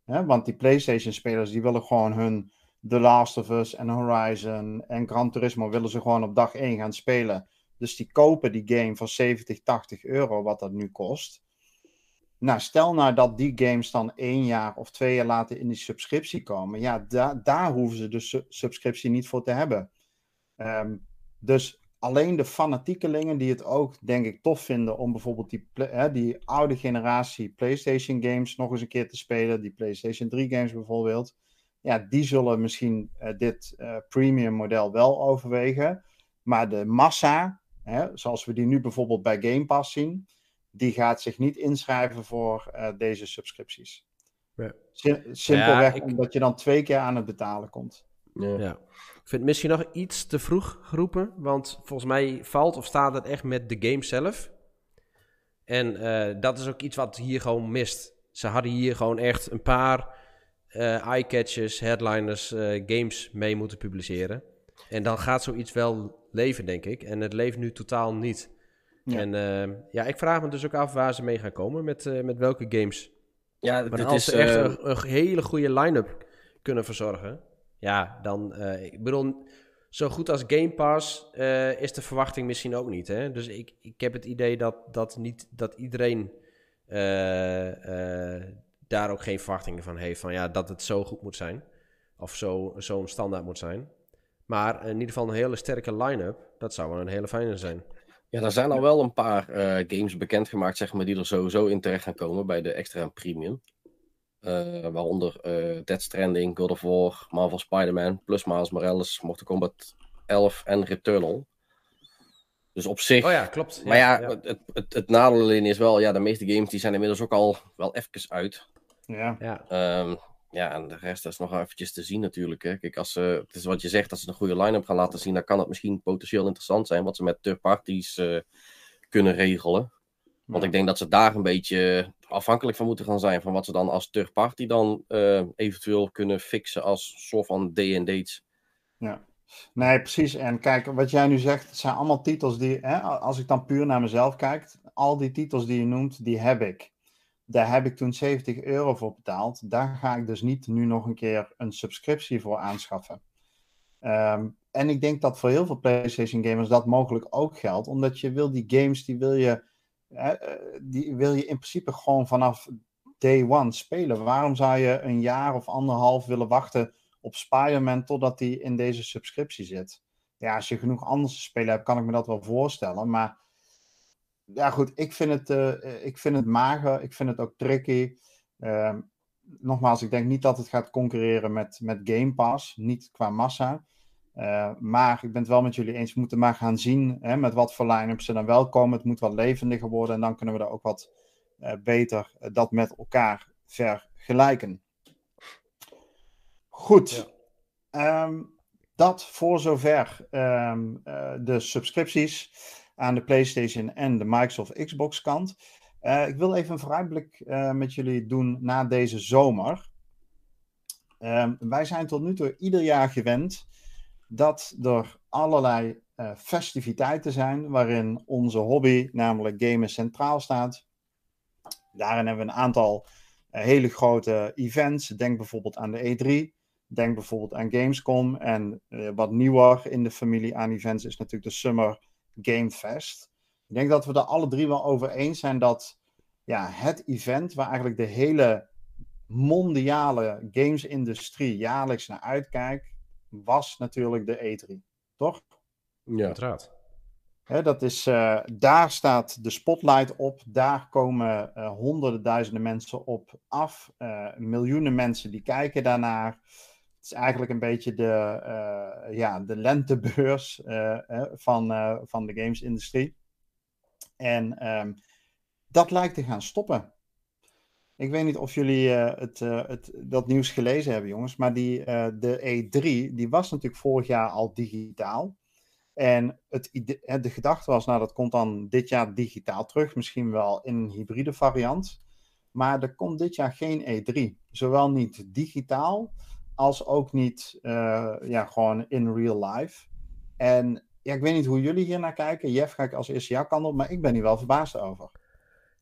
Hè? Want die PlayStation-spelers die willen gewoon hun The Last of Us en Horizon en Gran Turismo willen ze gewoon op dag 1 gaan spelen. Dus die kopen die game voor 70, 80 euro, wat dat nu kost. Nou, stel nou dat die games dan één jaar of twee jaar later in die subscriptie komen. Ja, da daar hoeven ze de su subscriptie niet voor te hebben. Um, dus alleen de fanatiekelingen die het ook, denk ik, tof vinden om bijvoorbeeld die, hè, die oude generatie PlayStation games nog eens een keer te spelen. Die PlayStation 3 games bijvoorbeeld. Ja, die zullen misschien uh, dit uh, premium model wel overwegen. Maar de massa, hè, zoals we die nu bijvoorbeeld bij Game Pass zien die gaat zich niet inschrijven voor uh, deze subscripties. Ja. simpelweg ja, ik... omdat je dan twee keer aan het betalen komt. Ja. ja. Ik vind het misschien nog iets te vroeg geroepen, want volgens mij valt of staat het echt met de game zelf. En uh, dat is ook iets wat hier gewoon mist. Ze hadden hier gewoon echt een paar uh, eye-catchers, headliners, games mee moeten publiceren. En dan gaat zoiets wel leven, denk ik. En het leeft nu totaal niet. Ja. En ja, ik vraag me dus ook af waar ze mee gaan komen, met, met welke games. Ja, maar als is, ze echt een, een, hele goede line-up kunnen verzorgen, ja, dan, ik bedoel, zo goed als Game Pass is de verwachting misschien ook niet. Hè? Dus ik, ik heb het idee dat, dat, niet, dat iedereen daar ook geen verwachtingen van heeft, van ja, dat het zo goed moet zijn. Of zo'n zo standaard moet zijn. Maar in ieder geval een hele sterke line-up, dat zou wel een hele fijne zijn. Ja, er zijn al wel een paar uh, games bekendgemaakt, zeg maar, die er sowieso in terecht gaan komen bij de extra premium. Uh, waaronder uh, Dead Stranding, God of War, Marvel Spider-Man, plus Miles Morales, Mortal Kombat 11 en Returnal. Dus op zich. Oh ja, klopt. Maar ja, ja, Het, het, het, nadeel alleen is wel, ja, de meeste games die zijn inmiddels ook al wel even uit. Ja. ja. Um, ja, en de rest is nog eventjes te zien natuurlijk. Hè. Kijk, als ze, het is wat je zegt, als ze een goede line-up gaan laten zien, dan kan het misschien potentieel interessant zijn wat ze met third parties uh, kunnen regelen. Want ik denk dat ze daar een beetje afhankelijk van moeten gaan zijn. Van wat ze dan als third party dan uh, eventueel kunnen fixen als soort van dates. Ja, nee, precies. En kijk, wat jij nu zegt, het zijn allemaal titels die, hè, als ik dan puur naar mezelf kijk, al die titels die je noemt, die heb ik daar heb ik toen 70 euro voor betaald. Daar ga ik dus niet nu nog een keer een subscriptie voor aanschaffen. Um, en ik denk dat voor heel veel PlayStation gamers dat mogelijk ook geldt, omdat je wil die games, die wil je, die wil je in principe gewoon vanaf day one spelen. Waarom zou je een jaar of anderhalf willen wachten op Spider-Man totdat die in deze subscriptie zit? Ja, als je genoeg anders te spelen hebt, kan ik me dat wel voorstellen. Maar ja, goed, ik vind het, uh, ik vind het mager. Ik vind het ook tricky. Uh, nogmaals, ik denk niet dat het gaat concurreren met, met Game Pass. Niet qua massa. Uh, maar ik ben het wel met jullie eens. We moeten maar gaan zien hè, met wat voor line-ups ze dan wel komen. Het moet wat levendiger worden. En dan kunnen we er ook wat uh, beter uh, dat met elkaar vergelijken. Goed. Ja. Um, dat voor zover um, de subscripties aan de PlayStation en de Microsoft Xbox kant. Ik wil even een vooruitblik met jullie doen na deze zomer. Uh, wij zijn tot nu toe ieder jaar gewend dat er allerlei uh, festiviteiten zijn waarin onze hobby, namelijk gamen, centraal staat. Daarin hebben we een aantal hele grote events. Denk bijvoorbeeld aan de E3. Denk bijvoorbeeld aan Gamescom. En wat nieuwer in de familie aan events is natuurlijk de Summer Game Fest. Ik denk dat we er alle drie wel over eens zijn dat ja, het event waar eigenlijk de hele mondiale gamesindustrie jaarlijks naar uitkijkt, was natuurlijk de E3. Toch? Ja, uiteraard. He, dat is, uh, daar staat de spotlight op. Daar komen uh, honderden duizenden mensen op af. Uh, miljoenen mensen die kijken daarnaar. Het is eigenlijk een beetje de, ja, de lentebeurs van, van de gamesindustrie. En um, dat lijkt te gaan stoppen. Ik weet niet of jullie uh, het, uh, het, dat nieuws gelezen hebben, jongens. Maar die, uh, de E3, die was natuurlijk vorig jaar al digitaal. En het, de gedachte was, nou dat komt dan dit jaar digitaal terug. Misschien wel in een hybride variant. Maar er komt dit jaar geen E3. Zowel niet digitaal, als ook niet ja, gewoon in real life. En ja, ik weet niet hoe jullie hier naar kijken. Jeff ga ik als eerste jouw kant op, maar ik ben hier wel verbaasd over.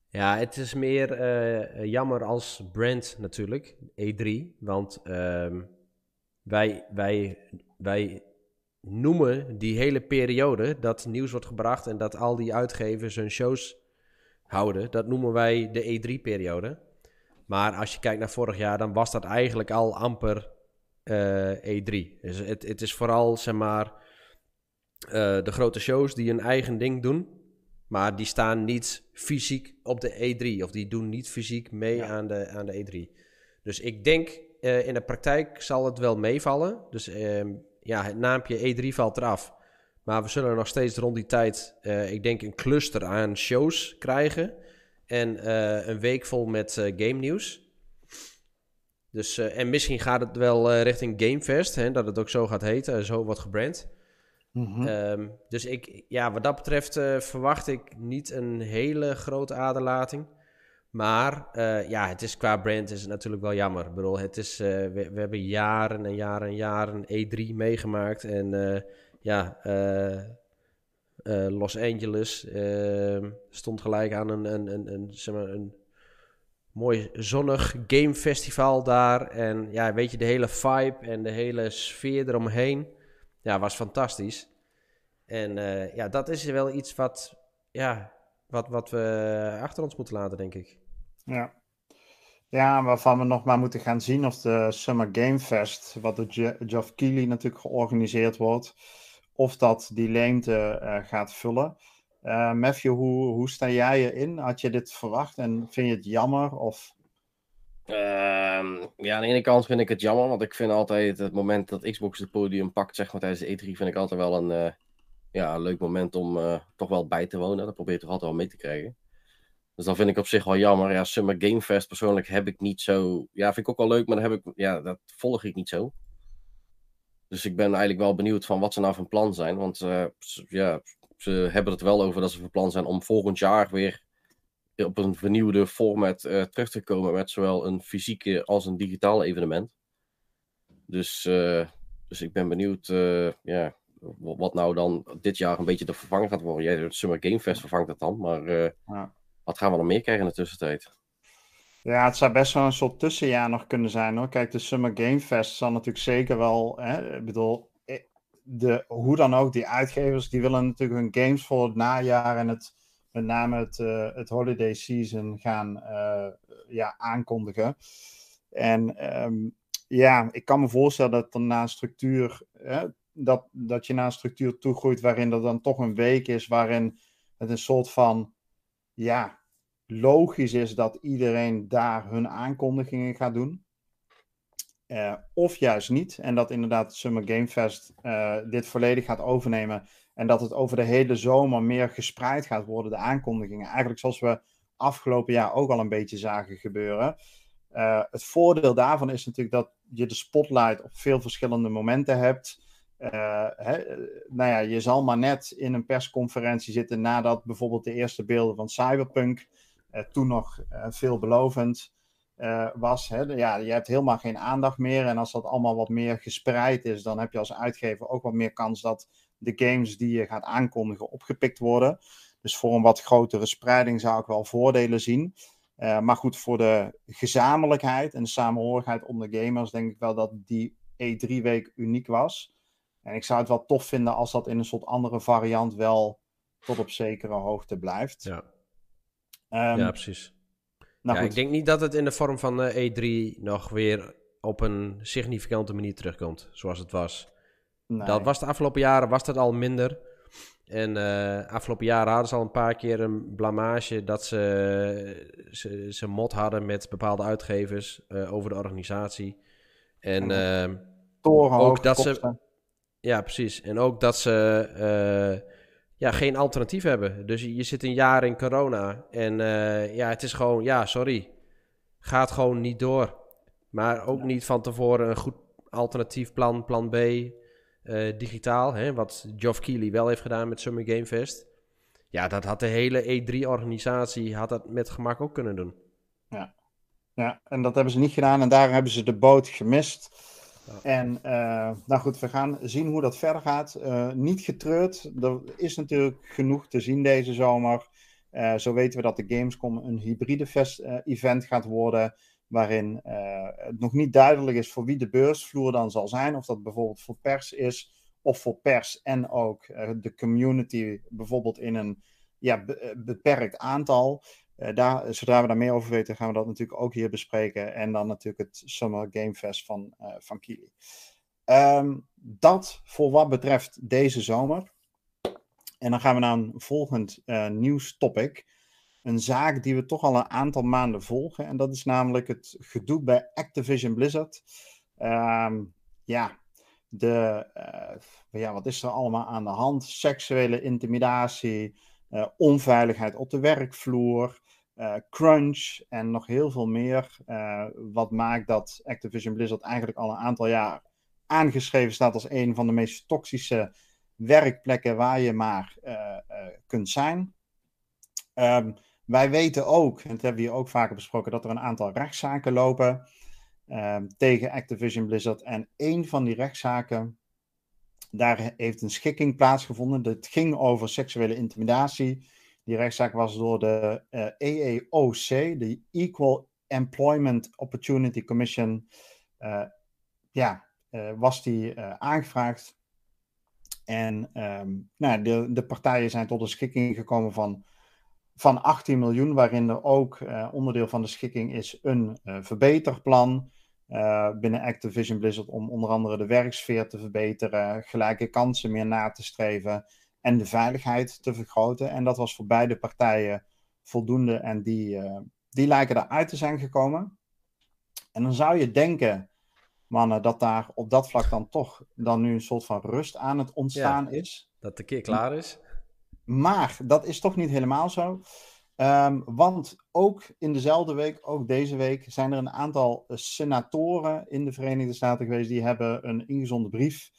Ja, het is meer uh, jammer als brand natuurlijk, E3. Want uh, wij, wij, wij noemen die hele periode dat nieuws wordt gebracht en dat al die uitgevers hun shows houden, dat noemen wij de E3-periode. Maar als je kijkt naar vorig jaar, dan was dat eigenlijk al amper uh, E3. Dus het, het is vooral, zeg maar, de grote shows die hun eigen ding doen. Maar die staan niet fysiek op de E3. Of die doen niet fysiek mee ja. aan, de, aan de E3. Dus ik denk uh, in de praktijk zal het wel meevallen. Dus uh, ja, het naampje E3 valt eraf. Maar we zullen nog steeds rond die tijd, uh, ik denk, een cluster aan shows krijgen. En een week vol met game nieuws. Dus, en misschien gaat het wel richting Gamefest, hè, dat het ook zo gaat heten, zo wordt gebrand. -hmm. um, dus ik, ja, wat dat betreft uh, verwacht ik niet een hele grote aderlating. Maar uh, ja, het is qua brand is het natuurlijk wel jammer. Ik bedoel, het is, uh, we, we, hebben jaren en jaren en jaren E3 meegemaakt. En ja, Los Angeles ehm, stond gelijk aan een, een, een, een, zeg maar een mooi zonnig gamefestival daar. En ja, weet je, de hele vibe en de hele sfeer eromheen ja, was fantastisch. En uh, ja, dat is wel iets wat, ja, wat, wat we achter ons moeten laten, denk ik. Ja. Ja, waarvan we nog maar moeten gaan zien of de Summer Game Fest, wat door Geoff Keighley natuurlijk georganiseerd wordt, of dat die leemte uh, gaat vullen. Uh, Matthew, hoe, hoe sta jij erin? Had je dit verwacht en vind je het jammer? Of Uh, ja, aan de ene kant vind ik het jammer, want ik vind altijd het moment dat Xbox het podium pakt, zeg maar tijdens de E3, vind ik altijd wel een, uh, ja, leuk moment om uh, toch wel bij te wonen. Dat probeer je toch altijd wel mee te krijgen. Dus dan vind ik op zich wel jammer. Ja, Summer Game Fest persoonlijk heb ik niet zo. Ja, vind ik ook wel leuk, maar dan heb ik, ja, dat volg ik niet zo. Dus ik ben eigenlijk wel benieuwd van wat ze nou van plan zijn. Want uh, ja, ze hebben het wel over dat ze van plan zijn om volgend jaar weer op een vernieuwde format uh, terug te komen met zowel een fysieke als een digitaal evenement. Dus, uh, dus ik ben benieuwd uh, ja, wat nou dan dit jaar een beetje de vervanger gaat worden. Jij, het Summer Game Fest vervangt het dan, maar ja. wat gaan we dan meer krijgen in de tussentijd? Ja, het zou best wel een soort tussenjaar nog kunnen zijn hoor. Kijk, de Summer Game Fest zal natuurlijk zeker wel, hè, ik bedoel, de, hoe dan ook, die uitgevers die willen natuurlijk hun games voor het najaar en het met name het, uh, het holiday season gaan uh, ja, aankondigen. En ehm, ja, ik kan me voorstellen dat dan na structuur, hè, dat, dat je naar een structuur toegroeit waarin er dan toch een week is waarin het een soort van, ja, logisch is dat iedereen daar hun aankondigingen gaat doen. Uh, of juist niet. En dat inderdaad Summer Game Fest dit volledig gaat overnemen. En dat het over de hele zomer meer gespreid gaat worden, de aankondigingen. Eigenlijk zoals we afgelopen jaar ook al een beetje zagen gebeuren. Uh, het voordeel daarvan is natuurlijk dat je de spotlight op veel verschillende momenten hebt. Hè, nou ja, je zal maar net in een persconferentie zitten nadat bijvoorbeeld de eerste beelden van Cyberpunk, toen nog veelbelovend, uh, was. Hè? Ja, je hebt helemaal geen aandacht meer. En als dat allemaal wat meer gespreid is, dan heb je als uitgever ook wat meer kans dat de games die je gaat aankondigen opgepikt worden. Dus voor een wat grotere spreiding zou ik wel voordelen zien. Uh, maar goed, voor de gezamenlijkheid en de samenhorigheid onder gamers denk ik wel dat die E3-week uniek was. En ik zou het wel tof vinden als dat in een soort andere variant wel tot op zekere hoogte blijft. Ja, um, ja precies. Nou, ja, ik denk niet dat het in de vorm van uh, E3 nog weer op een significante manier terugkomt, zoals het was. Nee. Dat was de afgelopen jaren was dat al minder. En uh, afgelopen jaren hadden ze al een paar keer een blamage dat ze, ze, ze mot hadden met bepaalde uitgevers uh, over de organisatie. En uh, ook dat ze. Ja, precies. En ook dat ze ja, geen alternatief hebben. Dus je, zit een jaar in corona en ja, het is gewoon, ja, sorry, gaat gewoon niet door. Maar ook niet van tevoren een goed alternatief plan, plan B, uh, digitaal, hè, wat Geoff Keighley wel heeft gedaan met Summer Game Fest. Ja, dat had de hele E3-organisatie had dat met gemak ook kunnen doen. Ja. ja, en dat hebben ze niet gedaan en daar hebben ze de boot gemist. En uh, nou goed, we gaan zien hoe dat verder gaat. Uh, niet getreurd. Er is natuurlijk genoeg te zien deze zomer. Uh, zo weten we dat de Gamescom een hybride event gaat worden. Waarin het nog niet duidelijk is voor wie de beursvloer dan zal zijn. Of dat bijvoorbeeld voor pers is. Of voor pers en ook de community bijvoorbeeld in een ja, beperkt aantal. Daar, zodra we daar meer over weten, gaan we dat natuurlijk ook hier bespreken. En dan natuurlijk het Summer Game Fest van, van Kili. Um, dat voor wat betreft deze zomer. En dan gaan we naar een volgend uh, nieuwstopic. Een zaak die we toch al een aantal maanden volgen. En dat is namelijk het gedoe bij Activision Blizzard. Um, ja, de, ja, wat is er allemaal aan de hand? Seksuele intimidatie, onveiligheid op de werkvloer. Uh, crunch en nog heel veel meer. Wat maakt dat Activision Blizzard eigenlijk al een aantal jaar aangeschreven staat als een van de meest toxische werkplekken waar je maar kunt zijn. Um, wij weten ook, en dat hebben we hier ook vaker besproken, dat er een aantal rechtszaken lopen um, tegen Activision Blizzard. En een van die rechtszaken, daar heeft een schikking plaatsgevonden. Het ging over seksuele intimidatie die rechtszaak was door de uh, eh, EEOC, de Equal Employment Opportunity Commission. Uh, ja, uh, was die aangevraagd. En um, nou, de, de partijen zijn tot een schikking gekomen van, van 18 miljoen, waarin er ook onderdeel van de schikking is een verbeterplan. binnen Activision Blizzard om onder andere de werksfeer te verbeteren, gelijke kansen meer na te streven en de veiligheid te vergroten. En dat was voor beide partijen voldoende en die, die lijken eruit te zijn gekomen. En dan zou je denken, mannen, dat daar op dat vlak dan toch dan nu een soort van rust aan het ontstaan is. Dat de keer klaar is. Maar dat is toch niet helemaal zo. Um, want ook in dezelfde week, ook deze week, zijn er een aantal senatoren in de Verenigde Staten geweest die hebben een ingezonden brief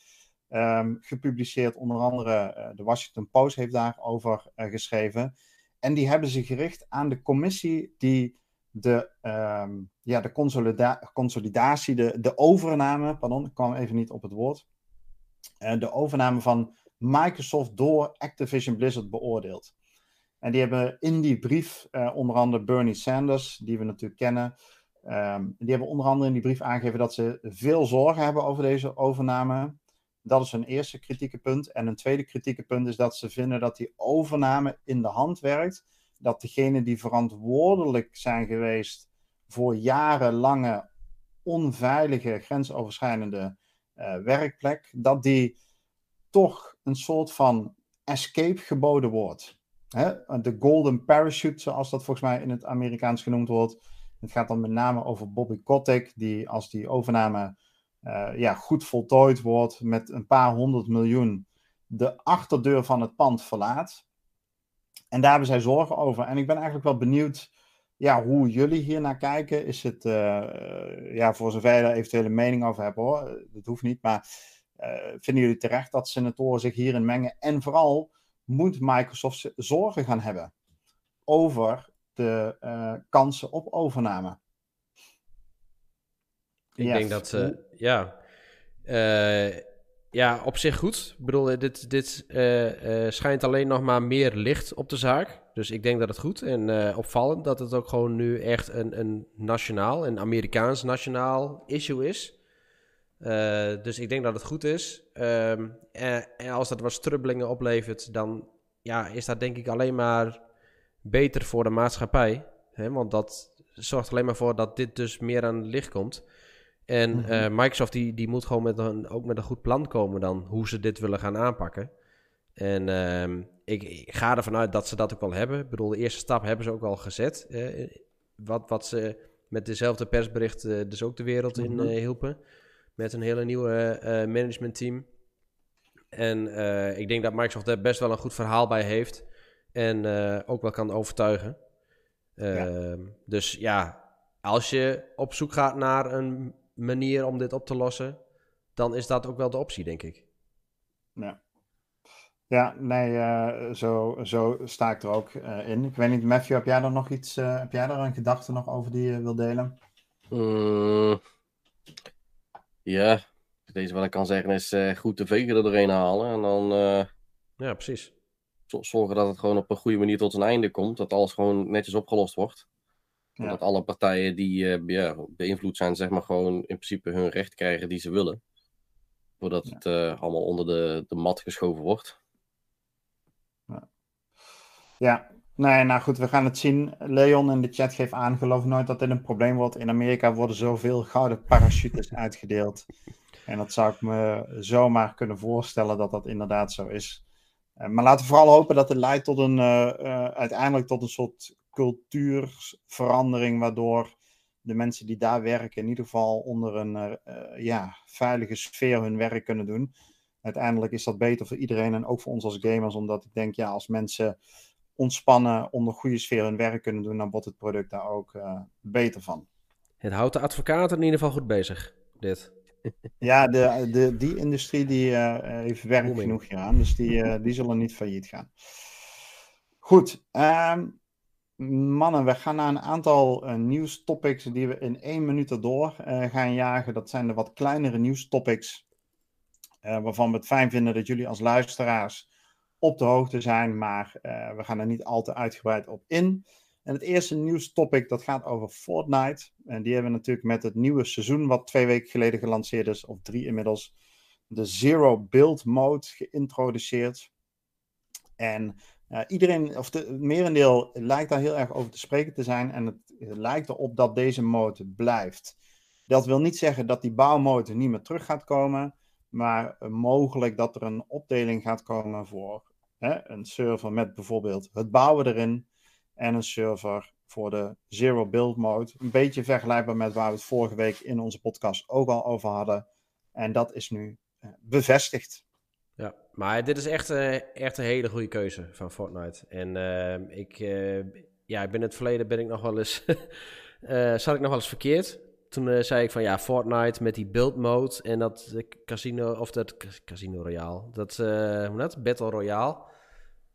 um, gepubliceerd. Onder andere uh, de Washington Post heeft daarover uh, geschreven. En die hebben zich gericht aan de commissie die de, um, ja, de consolida consolidatie, de, de overname, pardon, ik kwam even niet op het woord. De overname van Microsoft door Activision Blizzard beoordeeld. En die hebben in die brief onder andere Bernie Sanders, die we natuurlijk kennen, um, die hebben onder andere in die brief aangegeven dat ze veel zorgen hebben over deze overname. Dat is een eerste kritieke punt. En een tweede kritieke punt is dat ze vinden dat die overname in de hand werkt. Dat degenen die verantwoordelijk zijn geweest voor jarenlange onveilige grensoverschrijdende uh, werkplek, dat die toch een soort van escape geboden wordt. De golden parachute, zoals dat volgens mij in het Amerikaans genoemd wordt. Het gaat dan met name over Bobby Kotick, die als die overname uh, ja, goed voltooid wordt met een paar honderd miljoen de achterdeur van het pand verlaat. En daar hebben zij zorgen over. En ik ben eigenlijk wel benieuwd ja, hoe jullie hier naar kijken. Is het, uh, ja, voor zover je eventuele mening over hebt hoor, dat hoeft niet. Maar vinden jullie terecht dat senatoren zich hierin mengen? En vooral, moet Microsoft zorgen gaan hebben over de uh, kansen op overname? Ik yes. denk dat, ja, ja, op zich goed. Ik bedoel, dit, dit uh, uh, schijnt alleen nog maar meer licht op de zaak. Dus ik denk dat het goed en opvallend dat het ook gewoon nu echt een, een nationaal, een Amerikaans nationaal issue is. Dus ik denk dat het goed is. Um, en, en, als dat wat strubbelingen oplevert, dan ja, is dat denk ik alleen maar beter voor de maatschappij. Hè? Want dat zorgt alleen maar voor dat dit dus meer aan het licht komt. En mm -hmm. Microsoft die, die moet gewoon met een, ook met een goed plan komen dan hoe ze dit willen gaan aanpakken. En uh, ik, ik, ga ervan uit dat ze dat ook wel hebben. Ik bedoel, de eerste stap hebben ze ook al gezet. Eh, wat, wat ze met dezelfde persbericht dus ook de wereld in uh, hielpen. Met een hele nieuwe managementteam. En ik denk dat Microsoft daar best wel een goed verhaal bij heeft. En ook wel kan overtuigen. Ja. Ehm, dus ja, als je op zoek gaat naar een manier om dit op te lossen, dan is dat ook wel de optie, denk ik. Ja. Ja, nee, uh, zo, zo sta ik er ook uh, in. Ik weet niet, Matthew, heb jij er nog iets, uh, heb jij er een gedachte nog over die je wil delen? Ja, deze wat ik kan zeggen is goed de vegen er doorheen halen en dan... ja, precies. Zorgen dat het gewoon op een goede manier tot zijn einde komt, dat alles gewoon netjes opgelost wordt. Ja. Dat alle partijen die uh, ja, beïnvloed zijn, zeg maar, gewoon in principe hun recht krijgen die ze willen. Voordat ja. het uh, allemaal onder de, de mat geschoven wordt. Ja. Nee, nou goed, we gaan het zien. Leon in de chat geeft aan, geloof nooit dat dit een probleem wordt. In Amerika worden zoveel gouden parachutes uitgedeeld. En dat zou ik me zomaar kunnen voorstellen dat dat inderdaad zo is. Uh, maar laten we vooral hopen dat het leidt tot een, uiteindelijk tot een soort cultuurverandering, waardoor de mensen die daar werken in ieder geval onder een ja, veilige sfeer hun werk kunnen doen. Uiteindelijk is dat beter voor iedereen en ook voor ons als gamers, omdat ik denk, ja, als mensen ontspannen onder goede sfeer hun werk kunnen doen, dan wordt het product daar ook uh, beter van. Het houdt de advocaten in ieder geval goed bezig, dit. Ja, de, de, die industrie die uh, heeft werk genoeg hieraan, dus die, die zullen niet failliet gaan. Goed, um, Mannen, we gaan naar een aantal nieuwstopics die we in één minuut erdoor gaan jagen. Dat zijn de wat kleinere nieuwstopics, waarvan we het fijn vinden dat jullie als luisteraars op de hoogte zijn, maar we gaan er niet al te uitgebreid op in. En het eerste nieuwstopic dat gaat over Fortnite. En die hebben we natuurlijk met het nieuwe seizoen, wat twee weken geleden gelanceerd is, of drie inmiddels, de Zero Build Mode geïntroduceerd. En uh, iedereen, of het merendeel, lijkt daar heel erg over te spreken te zijn. En het, lijkt erop dat deze mode blijft. Dat wil niet zeggen dat die bouwmode niet meer terug gaat komen. Maar uh, mogelijk dat er een opdeling gaat komen voor een server met bijvoorbeeld het bouwen erin. En een server voor de Zero Build Mode. Een beetje vergelijkbaar met waar we het vorige week in onze podcast ook al over hadden. En dat is nu uh, bevestigd. Ja, maar dit is echt, uh, echt een hele goede keuze van Fortnite. En uh, ik, uh, ja, in het verleden ben ik nog wel eens, zat ik nog wel eens verkeerd. Toen zei ik van ja, Fortnite met die build mode en dat casino, of dat casino royale, dat, hoe dat, Battle Royale.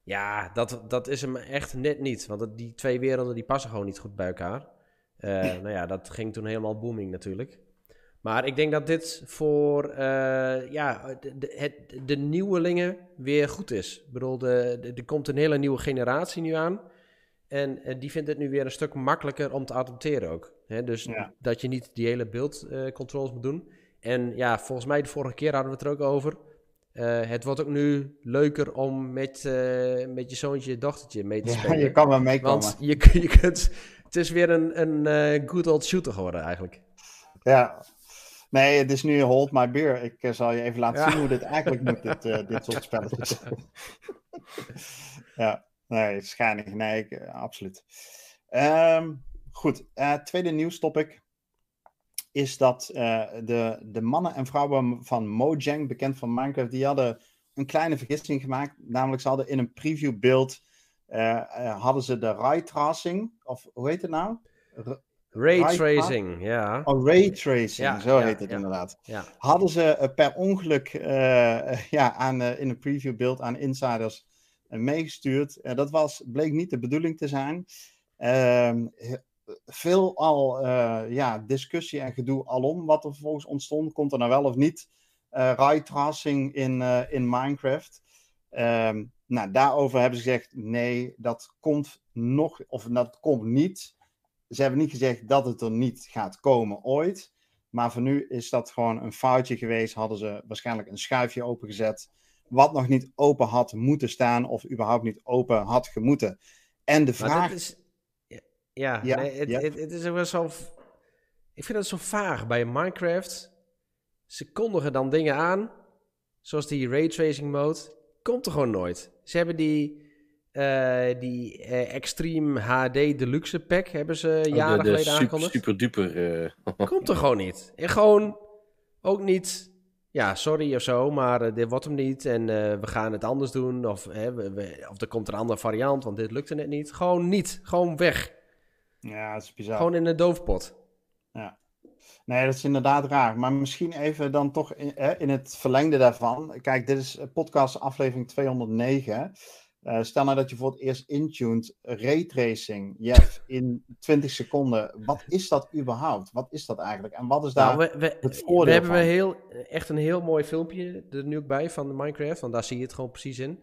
Ja, dat, dat is hem echt net niet, want die twee werelden die passen gewoon niet goed bij elkaar. nou ja, dat ging toen helemaal booming natuurlijk. Maar ik denk dat dit voor uh, ja, de, de, het, de nieuwelingen weer goed is. Ik bedoel, de, de, er komt een hele nieuwe generatie nu aan. En, en die vindt het nu weer een stuk makkelijker om te adopteren ook. Hè? Dus ja. dat je niet die hele beeldcontroles moet doen. En ja, volgens mij de vorige keer hadden we het er ook over. Uh, het wordt ook nu leuker om met, met je zoontje, je dochtertje mee te ja, spelen. je kan wel meekomen. Want je, je kunt het is weer een, een good old shooter geworden eigenlijk. Ja, Nee, het is nu Hold My Beer. Ik zal je even laten zien hoe dit eigenlijk moet, dit, dit soort spelletjes. ja, nee, schijnig. Nee, ik, absoluut. Um, goed, tweede nieuwstopic is dat de, de mannen en vrouwen van Mojang, bekend van Minecraft, die hadden een kleine vergissing gemaakt. Namelijk, ze hadden in een preview beeld, hadden ze de ray tracing, of hoe heet het nou? Raytracing, ja. Oh, raytracing, zo heet het inderdaad. Hadden ze uh, per ongeluk uh, ja, aan, uh, in een previewbeeld aan insiders meegestuurd. dat was, bleek niet de bedoeling te zijn. Ehm, veel al ja, discussie en gedoe alom wat er vervolgens ontstond. Komt er nou wel of niet raytracing in, in Minecraft? Um, nou, daarover hebben ze gezegd, nee, dat komt nog, of dat komt niet ze hebben niet gezegd dat het er niet gaat komen ooit. Maar voor nu is dat gewoon een foutje geweest. Hadden ze waarschijnlijk een schuifje opengezet. Wat nog niet open had moeten staan. Of überhaupt niet open had gemoeten. En de vraag. Is, ja, ja, nee, het, Het, het, is ook wel zo. Ik vind het zo vaag bij Minecraft. Ze kondigen dan dingen aan. Zoals die raytracing mode. Komt er gewoon nooit. Ze hebben die uh, die uh, Extreme HD Deluxe pack hebben ze oh, jaren geleden super, aangekondigd. Super duper. Uh... Komt er gewoon niet. En gewoon ook niet. Ja, sorry of zo, maar dit wordt hem niet. En we gaan het anders doen. Of, we, we, of er komt een andere variant, want dit lukte net niet. Gewoon niet. Gewoon weg. Ja, dat is bizar. Gewoon in de doofpot. Ja. Nee, dat is inderdaad raar. Maar misschien even dan toch in, in het verlengde daarvan. Kijk, dit is podcast aflevering 209. Uh, stel nou dat je voor het eerst intuned raytracing, Jeff, in 20 seconden. Wat is dat überhaupt? Wat is dat eigenlijk? En wat is daar nou, we, we, het voordeel We hebben van? Heel, echt een heel mooi filmpje er nu ook bij van de Minecraft, want daar zie je het gewoon precies in.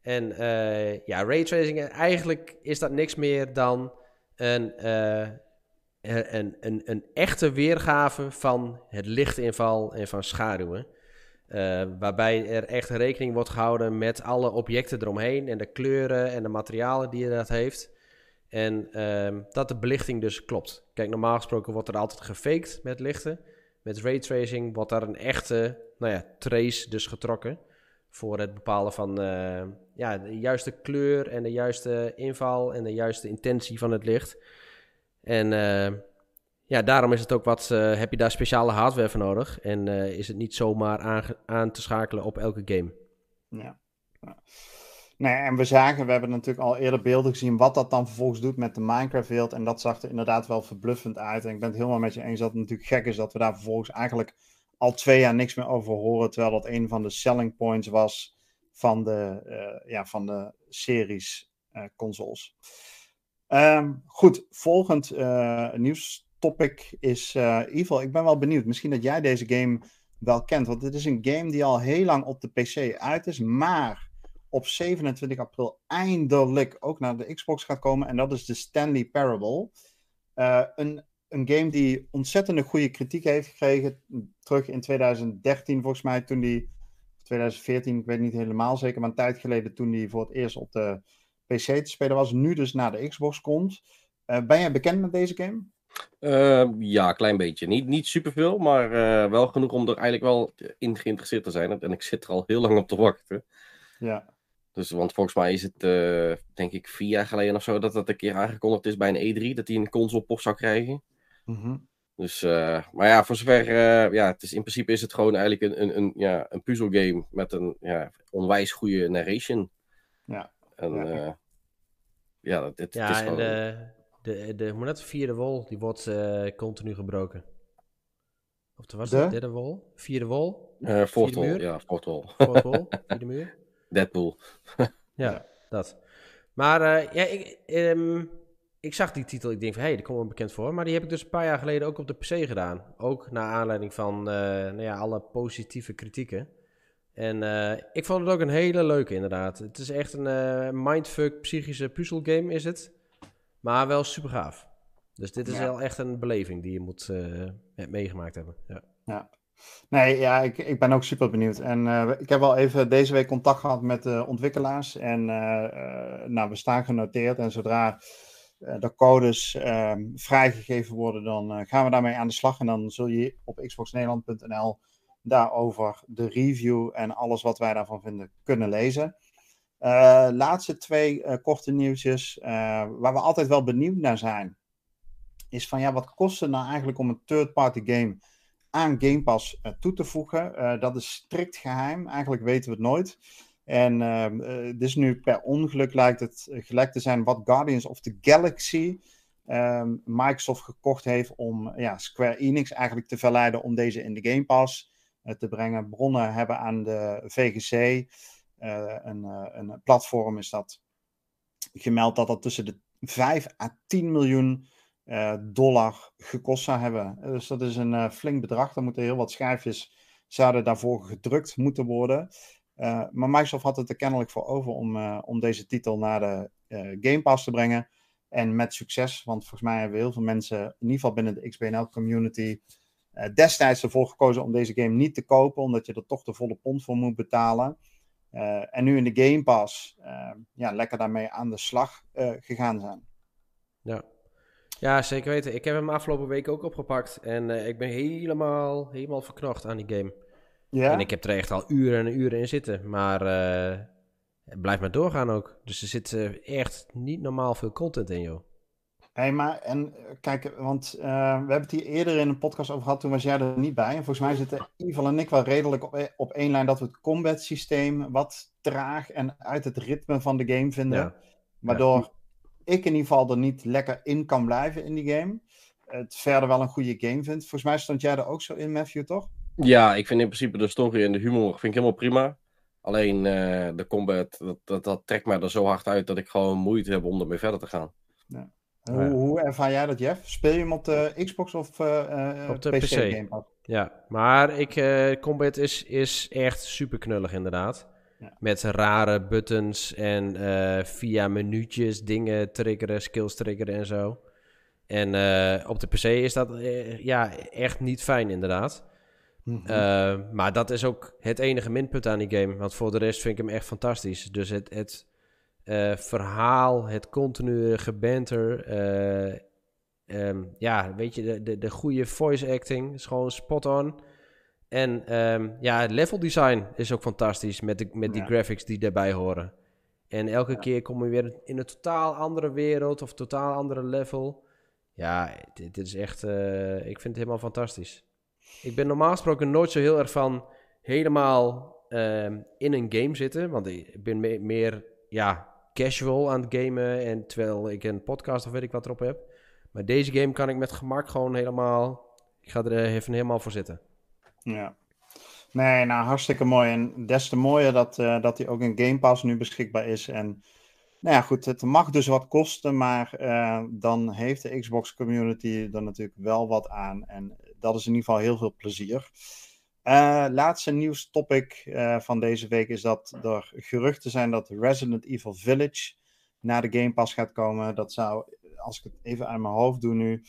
En uh, ja, raytracing, eigenlijk is dat niks meer dan een, uh, een, een, een echte weergave van het lichtinval en van schaduwen. Uh, waarbij er echt rekening wordt gehouden met alle objecten eromheen en de kleuren en de materialen die dat heeft. En uh, dat de belichting dus klopt. Kijk, normaal gesproken wordt er altijd gefaked met lichten. Met raytracing wordt daar een echte nou ja, trace dus getrokken. Voor het bepalen van uh, ja, de juiste kleur en de juiste inval en de juiste intentie van het licht. En uh, ja, daarom is het ook wat, uh, heb je daar speciale hardware voor nodig. En is het niet zomaar aan, aan, te schakelen op elke game. Ja. Nee, en we zagen, we hebben natuurlijk al eerder beelden gezien wat dat dan vervolgens doet met de Minecraft-wereld. En dat zag er inderdaad wel verbluffend uit. En ik ben het helemaal met je eens dat het natuurlijk gek is dat we daar vervolgens eigenlijk al twee jaar niks meer over horen. Terwijl dat een van de selling points was van de, uh, ja, van de series consoles. Um, goed, volgend is uh, in ieder geval, ik ben wel benieuwd. Misschien dat jij deze game wel kent. Want dit is een game die al heel lang op de PC uit is. Maar op 27 april eindelijk ook naar de Xbox gaat komen. En dat is de Stanley Parable. Een, een game die ontzettende goede kritiek heeft gekregen. Terug in 2013 volgens mij. Toen die, 2014, ik weet niet helemaal zeker. Maar een tijd geleden toen die voor het eerst op de PC te spelen was. Nu dus naar de Xbox komt. Uh, ben jij bekend met deze game? Uh, ja, een klein beetje. Niet, niet superveel, maar uh, wel genoeg om er eigenlijk wel in geïnteresseerd te zijn. En ik zit er al heel lang op te wachten. Ja. Dus, want volgens mij is het, uh, denk ik, vier jaar geleden of zo dat dat een keer aangekondigd is bij een E3, dat hij een console pop zou krijgen. Mm -hmm. Dus, maar ja, voor zover, ja, het is, in principe is het gewoon eigenlijk een, een, een, ja, een puzzelgame met een ja, onwijs goede narration. Ja. En ja, ja dat, het, ja, het is gewoon... De de, de, hoe net de vierde wol, die wordt uh, continu gebroken. Of was de? derde wol? Vierde wol? Uh, fourth wall, ja, fourth wall. Fourth wall, vierde muur. Deadpool. ja, dat. Maar uh, ja, ik, um, ik zag die titel, ik denk van, hé, hey, die komt me bekend voor. Maar die heb ik dus een paar jaar geleden ook op de PC gedaan. Ook naar aanleiding van nou ja, alle positieve kritieken. En ik vond het ook een hele leuke, inderdaad. Het is echt een mindfuck psychische puzzelgame, is het. Maar wel super gaaf. Dus dit is wel echt een beleving die je moet meegemaakt hebben. Ja. ja. Nee, ja, ik, ik ben ook super benieuwd. En ik heb wel even deze week contact gehad met de ontwikkelaars. En nou, we staan genoteerd. En zodra de codes ehm, vrijgegeven worden, dan gaan we daarmee aan de slag. En dan zul je op xboxnederland.nl daarover de review en alles wat wij daarvan vinden kunnen lezen. laatste twee korte nieuwtjes, waar we altijd wel benieuwd naar zijn, is van ja, wat kost het nou eigenlijk om een third-party game aan Game Pass toe te voegen? dat is strikt geheim, eigenlijk weten we het nooit. En dus nu per ongeluk lijkt het gelijk te zijn wat Guardians of the Galaxy um, Microsoft gekocht heeft om ja, Square Enix eigenlijk te verleiden om deze in de Game Pass uh, te brengen. Bronnen hebben aan de VGC, een, een, platform is dat, gemeld dat dat tussen de 5 à 10 miljoen dollar gekost zou hebben. Dus dat is een flink bedrag. Er moeten heel wat schijfjes zouden daarvoor gedrukt moeten worden. Uh, maar Microsoft had het er kennelijk voor over om, uh, om deze titel naar de uh, Game Pass te brengen. En met succes, want volgens mij hebben heel veel mensen, in ieder geval binnen de XBNL community, destijds ervoor gekozen om deze game niet te kopen, omdat je er toch de volle pond voor moet betalen. en nu in de Game Pass ja, lekker daarmee aan de slag gegaan zijn. Ja. ja, zeker weten. Ik heb hem afgelopen week ook opgepakt en ik ben helemaal, helemaal verknocht aan die game. Ja? En ik heb er echt al uren en uren in zitten. Maar uh, het blijft maar doorgaan ook. Dus er zit uh, echt niet normaal veel content in, joh. Hé, hey, maar en kijk, want uh, we hebben het hier eerder in een podcast over gehad, toen was jij er niet bij. En volgens mij zitten Ival en ik wel redelijk op, op één lijn dat we het combat systeem wat traag en uit het ritme van de game vinden. Ja. Waardoor ja. ik in ieder geval er niet lekker in kan blijven in die game. Het verder wel een goede game vind. Volgens mij stond jij er ook zo in, Matthew, toch? Ja, ik vind in principe de story en de humor vind ik helemaal prima. Alleen uh, de combat, dat, dat, dat, trekt mij er zo hard uit dat ik gewoon moeite heb om ermee verder te gaan. Ja. Hoe, hoe, ervaar jij dat, Jeff? Speel je hem op de Xbox of uh, op de PC? PC. Ja, maar ik, uh, combat is, is echt super knullig inderdaad. Ja. Met rare buttons en via menu'tjes dingen triggeren, skills triggeren en zo. En op de PC is dat ja, echt niet fijn inderdaad. Mhm. Eh, maar dat is ook het enige minpunt aan die game. Want voor de rest vind ik hem echt fantastisch. Dus het, het uh, verhaal, het continue gebanter. Uh, um, ja, weet je, de, de, de goede voice acting is gewoon spot on. En um, ja, het level design is ook fantastisch met, de, met die graphics die daarbij horen. En elke ja. keer kom je weer in een totaal andere wereld of totaal andere level. Ja, dit, dit is echt, ik vind het helemaal fantastisch. Ik ben normaal gesproken nooit zo heel erg van helemaal uh, in een game zitten. Want ik ben me meer ja, casual aan het gamen. En terwijl ik een podcast of weet ik wat erop heb. Maar deze game kan ik met gemak gewoon helemaal. Ik ga er even helemaal voor zitten. Ja. Nee, nou hartstikke mooi. En des te mooier dat, uh, dat hij ook in Game Pass nu beschikbaar is. En nou ja, goed, het mag dus wat kosten, maar uh, dan heeft de Xbox community er natuurlijk wel wat aan. En dat is in ieder geval heel veel plezier. Uh, laatste nieuwstopic uh, van deze week is dat er geruchten zijn dat Resident Evil Village naar de Game Pass gaat komen. Dat zou, als ik het even uit mijn hoofd doe nu,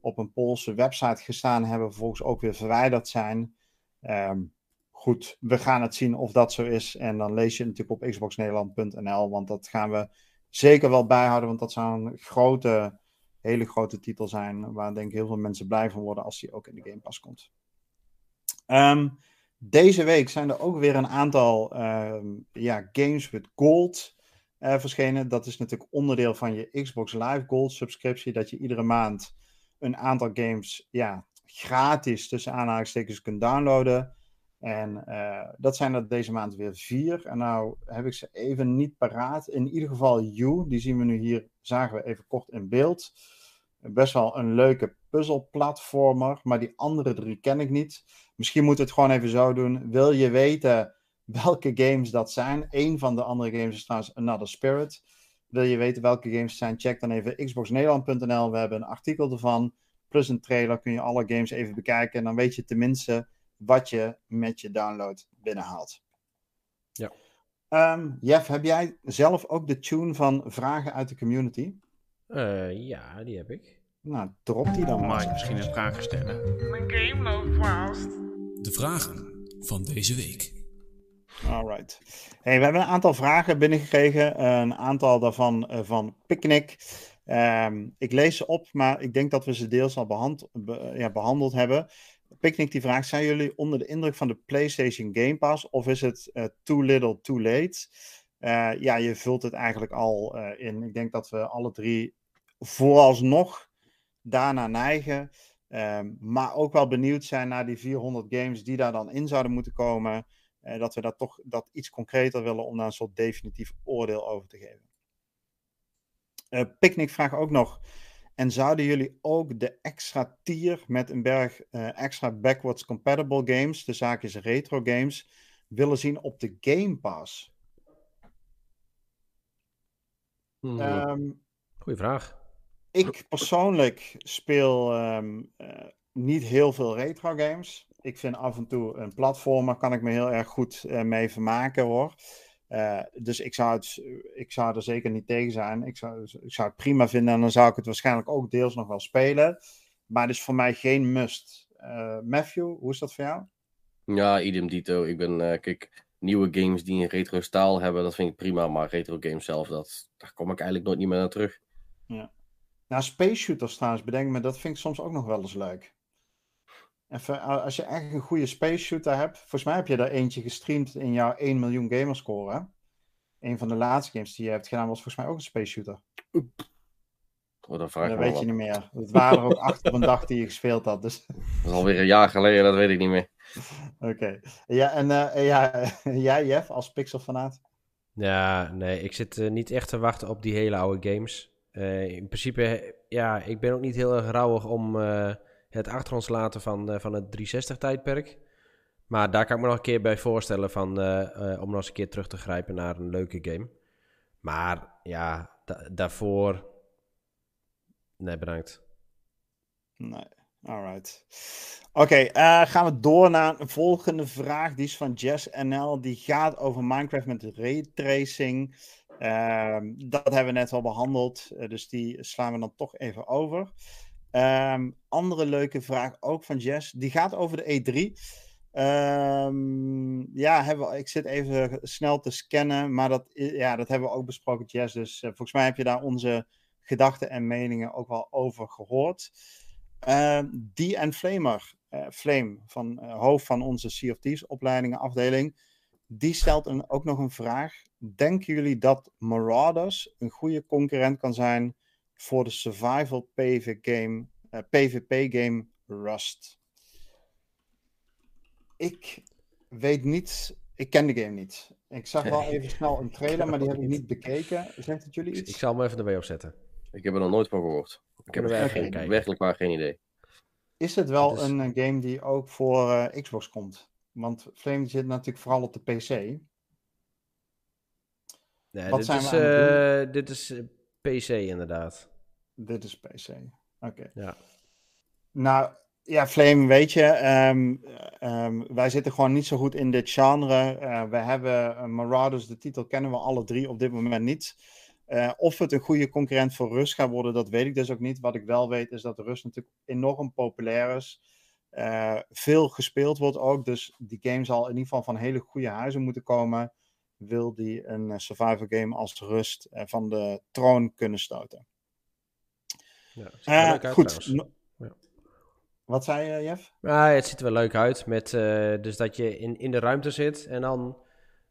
op een Poolse website gestaan hebben, vervolgens ook weer verwijderd zijn. Um, goed, we gaan het zien of dat zo is. En dan lees je natuurlijk op xboxnederland.nl, want dat gaan we zeker wel bijhouden, want dat zou een grote hele grote titel zijn. Waar denk ik heel veel mensen blij van worden als die ook in de Game Pass komt. Um, deze week zijn er ook weer een aantal um, ja, games with gold uh, verschenen. Dat is natuurlijk onderdeel van je Xbox Live Gold subscriptie. Dat je iedere maand een aantal games ja, gratis tussen aanhalingstekens kunt downloaden. En uh, dat zijn er deze maand weer vier. En nou heb ik ze even niet paraat. In ieder geval You, die zien we nu hier, zagen we even kort in beeld. Best wel een leuke puzzelplatformer, maar die andere drie ken ik niet. Misschien moet het gewoon even zo doen. Wil je weten welke games dat zijn? Een van de andere games is trouwens Another Spirit. Wil je weten welke games het zijn? Check dan even xboxnederland.nl. We hebben een artikel ervan. Plus een trailer kun je alle games even bekijken. En dan weet je tenminste wat je met je download binnenhaalt. Ja. Um, Jeff, heb jij zelf ook de tune van vragen uit de community? Uh, ja, die heb ik. Nou, drop die dan maar. Mag ik misschien een vraag stellen? Mijn game loopt vast. De vragen van deze week. Alright. Hey, we hebben een aantal vragen binnengekregen. Een aantal daarvan uh, van Picnic. Ehm, ik lees ze op, maar ik denk dat we ze deels al behand, ja, behandeld hebben. Picnic die vraagt, zijn jullie onder de indruk van de PlayStation Game Pass of is het uh, too little, too late? Uh, ja, je vult het eigenlijk al uh, in. Ik denk dat we alle drie vooralsnog daarna neigen. Um, maar ook wel benieuwd zijn naar die 400 games die daar dan in zouden moeten komen. dat we dat toch dat iets concreter willen om daar een soort definitief oordeel over te geven. Picnic vraagt ook nog: en zouden jullie ook de extra tier met een berg uh, extra backwards compatible games, de zaak is retro games, willen zien op de Game Pass? Hmm. Um, Goeie vraag. Ik persoonlijk speel um, uh, niet heel veel retro games. Ik vind af en toe een platformer kan ik me heel erg goed uh, mee vermaken hoor. Uh, dus ik zou, het, ik zou er zeker niet tegen zijn. Ik zou, ik zou het prima vinden en dan zou ik het waarschijnlijk ook deels nog wel spelen. Maar het is voor mij geen must. Uh, Matthew, hoe is dat voor jou? Ja, idem dito. Ik ben, uh, kijk, nieuwe games die een retro staal hebben, dat vind ik prima. Maar retro games zelf, dat, daar kom ik eigenlijk nooit niet meer naar terug. Ja. Nou, space shooters trouwens, bedenk me, dat vind ik soms ook nog wel eens leuk. Even, als je echt een goede space shooter hebt. Volgens mij heb je er eentje gestreamd in jouw 1 miljoen gamerscore. Een van de laatste games die je hebt gedaan was volgens mij ook een space shooter. Oh, dat vraag dat weet je niet meer. Het waren er ook acht op een dag die je gespeeld had. Dus. Dat is alweer een jaar geleden, dat weet ik niet meer. Oké. Ja, en uh, ja, jij, Jeff, als Pixel-fanaat? Ja, nee, ik zit uh, niet echt te wachten op die hele oude games. Uh, in principe, ja, ik ben ook niet heel erg rouwig om het achter ons laten van, uh, van het 360-tijdperk. Maar daar kan ik me nog een keer bij voorstellen van, uh, uh, om nog eens een keer terug te grijpen naar een leuke game. Maar ja, da daarvoor... Nee, bedankt. Nee, alright. Oké, gaan we door naar een volgende vraag. Die is van Jess NL. Die gaat over Minecraft met raytracing. Ehm, dat hebben we net al behandeld. dus die slaan we dan toch even over. Um, andere leuke vraag ook van Jess. Die gaat over de E3. Um, ja, hebben we, ik zit even snel te scannen. Maar dat, ja, dat hebben we ook besproken, Jess. Dus uh, volgens mij heb je daar onze gedachten en meningen ook wel over gehoord. Uh, die en Flamer, uh, Flame, van uh, hoofd van onze Sea of opleidingen afdeling. Die stelt een, ook nog een vraag. Denken jullie dat Marauders een goede concurrent kan zijn voor de survival PV game, uh, eh, PvP game Rust. Ik weet niet, ik ken de game niet. Ik zag wel even snel een trailer, maar die heb ik niet bekeken. Zegt het jullie iets? Ik zal hem even erbij opzetten. Ik heb er nog nooit van gehoord. Ik heb er geen, werkelijk maar geen idee. Is het wel een uh, game die ook voor uh, Xbox komt? Want Flame zit natuurlijk vooral op de PC. Nee, Wat dit, zijn is, we dit is PC inderdaad. Dit is PC. Oké. Ja. Nou, ja, Flame, weet je, um, um, wij zitten gewoon niet zo goed in dit genre. Uh, we hebben uh, Marauders, de titel kennen we alle drie op dit moment niet. Uh, of het een goede concurrent voor Rust gaat worden, dat weet ik dus ook niet. Wat ik wel weet is dat Rust natuurlijk enorm populair is. veel gespeeld wordt ook, dus die game zal in ieder geval van hele goede huizen moeten komen. Wil die een survival game als Rust van de troon kunnen stoten. Ja, uh, goed. Ja. Wat zei je, Jeff? Ja, het ziet er wel leuk uit. Met, uh, dus dat je in, in de ruimte zit en dan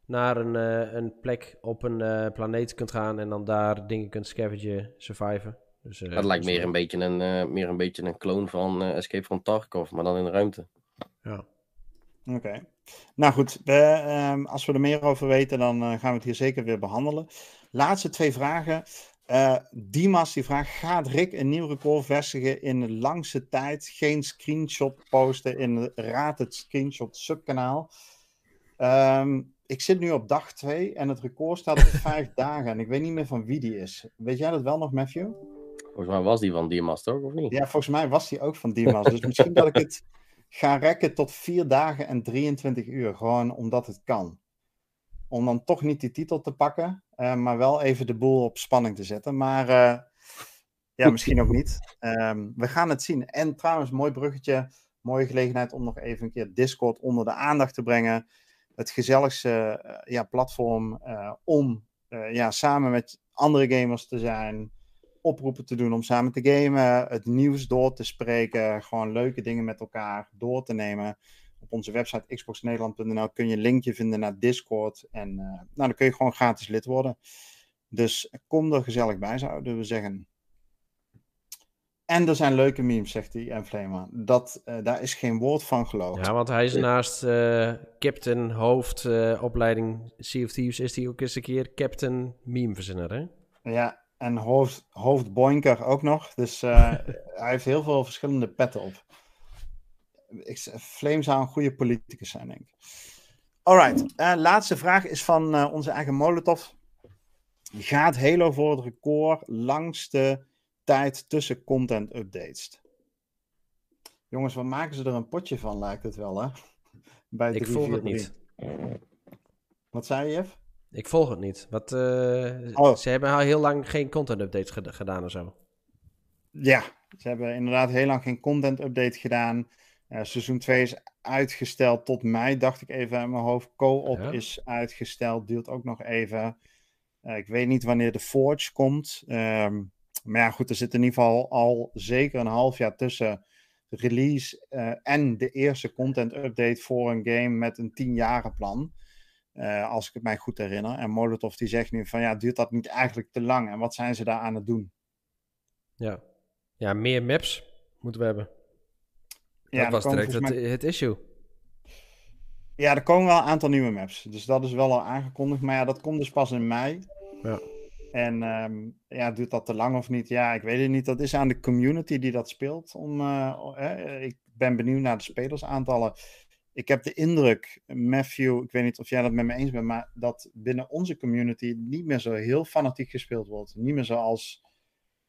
naar een, uh, een plek op een uh, planeet kunt gaan en dan daar dingen kunt scavengen, surviven. Dus, dat lijkt meer een, beetje een, meer een beetje een kloon van Escape from Tarkov, maar dan in de ruimte. Ja. Oké. Okay. Nou goed, we, um, als we er meer over weten, dan gaan we het hier zeker weer behandelen. Laatste twee vragen. Uh, Dimas die vraagt: gaat Rick een nieuw record vestigen in de langste tijd? Geen screenshot posten in het Raad het Screenshot subkanaal. Um, ik zit nu op dag 2 en het record staat op 5 dagen. En ik weet niet meer van wie die is. Weet jij dat wel nog, Matthew? Volgens mij was die van Dimas toch, of niet? Ja, volgens mij was die ook van Dimas. dus misschien dat ik het ga rekken tot 4 dagen en 23 uur. Gewoon omdat het kan. Om dan toch niet die titel te pakken. Uh, maar wel even de boel op spanning te zetten. Maar uh, ja, misschien ook niet. Um, we gaan het zien. En trouwens, mooi bruggetje. Mooie gelegenheid om nog even een keer Discord onder de aandacht te brengen. Het gezelligste uh, ja, platform om ja, samen met andere gamers te zijn. oproepen te doen om samen te gamen, het nieuws door te spreken, gewoon leuke dingen met elkaar door te nemen. Op onze website xboxnederland.nl kun je een linkje vinden naar Discord. En uh, nou, dan kun je gewoon gratis lid worden. Dus kom er gezellig bij, zouden we zeggen. En er zijn leuke memes, zegt hij en Flema. Dat, uh, daar is geen woord van geloofd. Ja, want hij is naast uh, captain, hoofd, uh, opleiding Sea of Thieves... is hij ook eens een keer captain memeverzinner, hè? Ja, en hoofd, hoofd Boinker ook nog. Dus hij heeft heel veel verschillende petten op. Ik, Flame zou een goede politicus zijn, denk ik. Alright, laatste vraag is van onze eigen Molotov. Gaat Halo voor het record langste tijd tussen content updates. Jongens, wat maken ze er een potje van, lijkt het wel, hè? Bij Ik volg het niet. Wat zei je, Jeff? Ik volg het niet. Wat, uh, oh. Ze hebben al heel lang geen content updates gedaan of zo. Ja, ze hebben inderdaad heel lang geen content update gedaan. Uh, seizoen 2 is uitgesteld tot mei, dacht ik even in mijn hoofd. Co-op is uitgesteld, duurt ook nog even. Uh, ik weet niet wanneer de Forge komt. Um, maar ja, goed, er zit in ieder geval al zeker een half jaar tussen release uh, en de eerste content update voor een game met een tienjaren plan. Uh, als ik het mij goed herinner. En Molotov die zegt nu van ja, duurt dat niet eigenlijk te lang? En wat zijn ze daar aan het doen? Ja, ja meer maps moeten we hebben. Dat ja, was direct het, het issue. Ja, er komen wel een aantal nieuwe maps. Dus dat is wel al aangekondigd. Maar ja, dat komt dus pas in mei. Ja. En um, ja, duurt dat te lang of niet? Ja, ik weet het niet. Dat is aan de community die dat speelt. Om, uh, ik ben benieuwd naar de spelersaantallen. Ik heb de indruk, Matthew, ik weet niet of jij dat met me eens bent, maar dat binnen onze community niet meer zo heel fanatiek gespeeld wordt. Niet meer zoals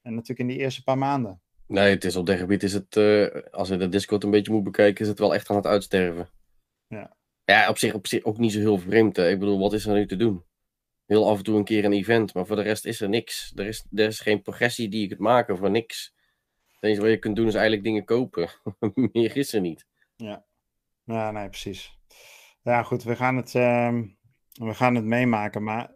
en natuurlijk in die eerste paar maanden. Nee, het is op dit gebied is het, uh, als je de Discord een beetje moet bekijken, is het wel echt aan het uitsterven. Ja. Ja, op zich, op zich ook niet zo heel vreemd. Hè. Ik bedoel, wat is er nu te doen? heel af en toe een keer een event, maar voor de rest is er niks. Er is, er is geen progressie die je kunt maken voor niks. Het enige wat je kunt doen is eigenlijk dingen kopen. Meer is er niet. Ja, ja nee, precies. Ja, goed, we gaan het, uh, we gaan het meemaken, maar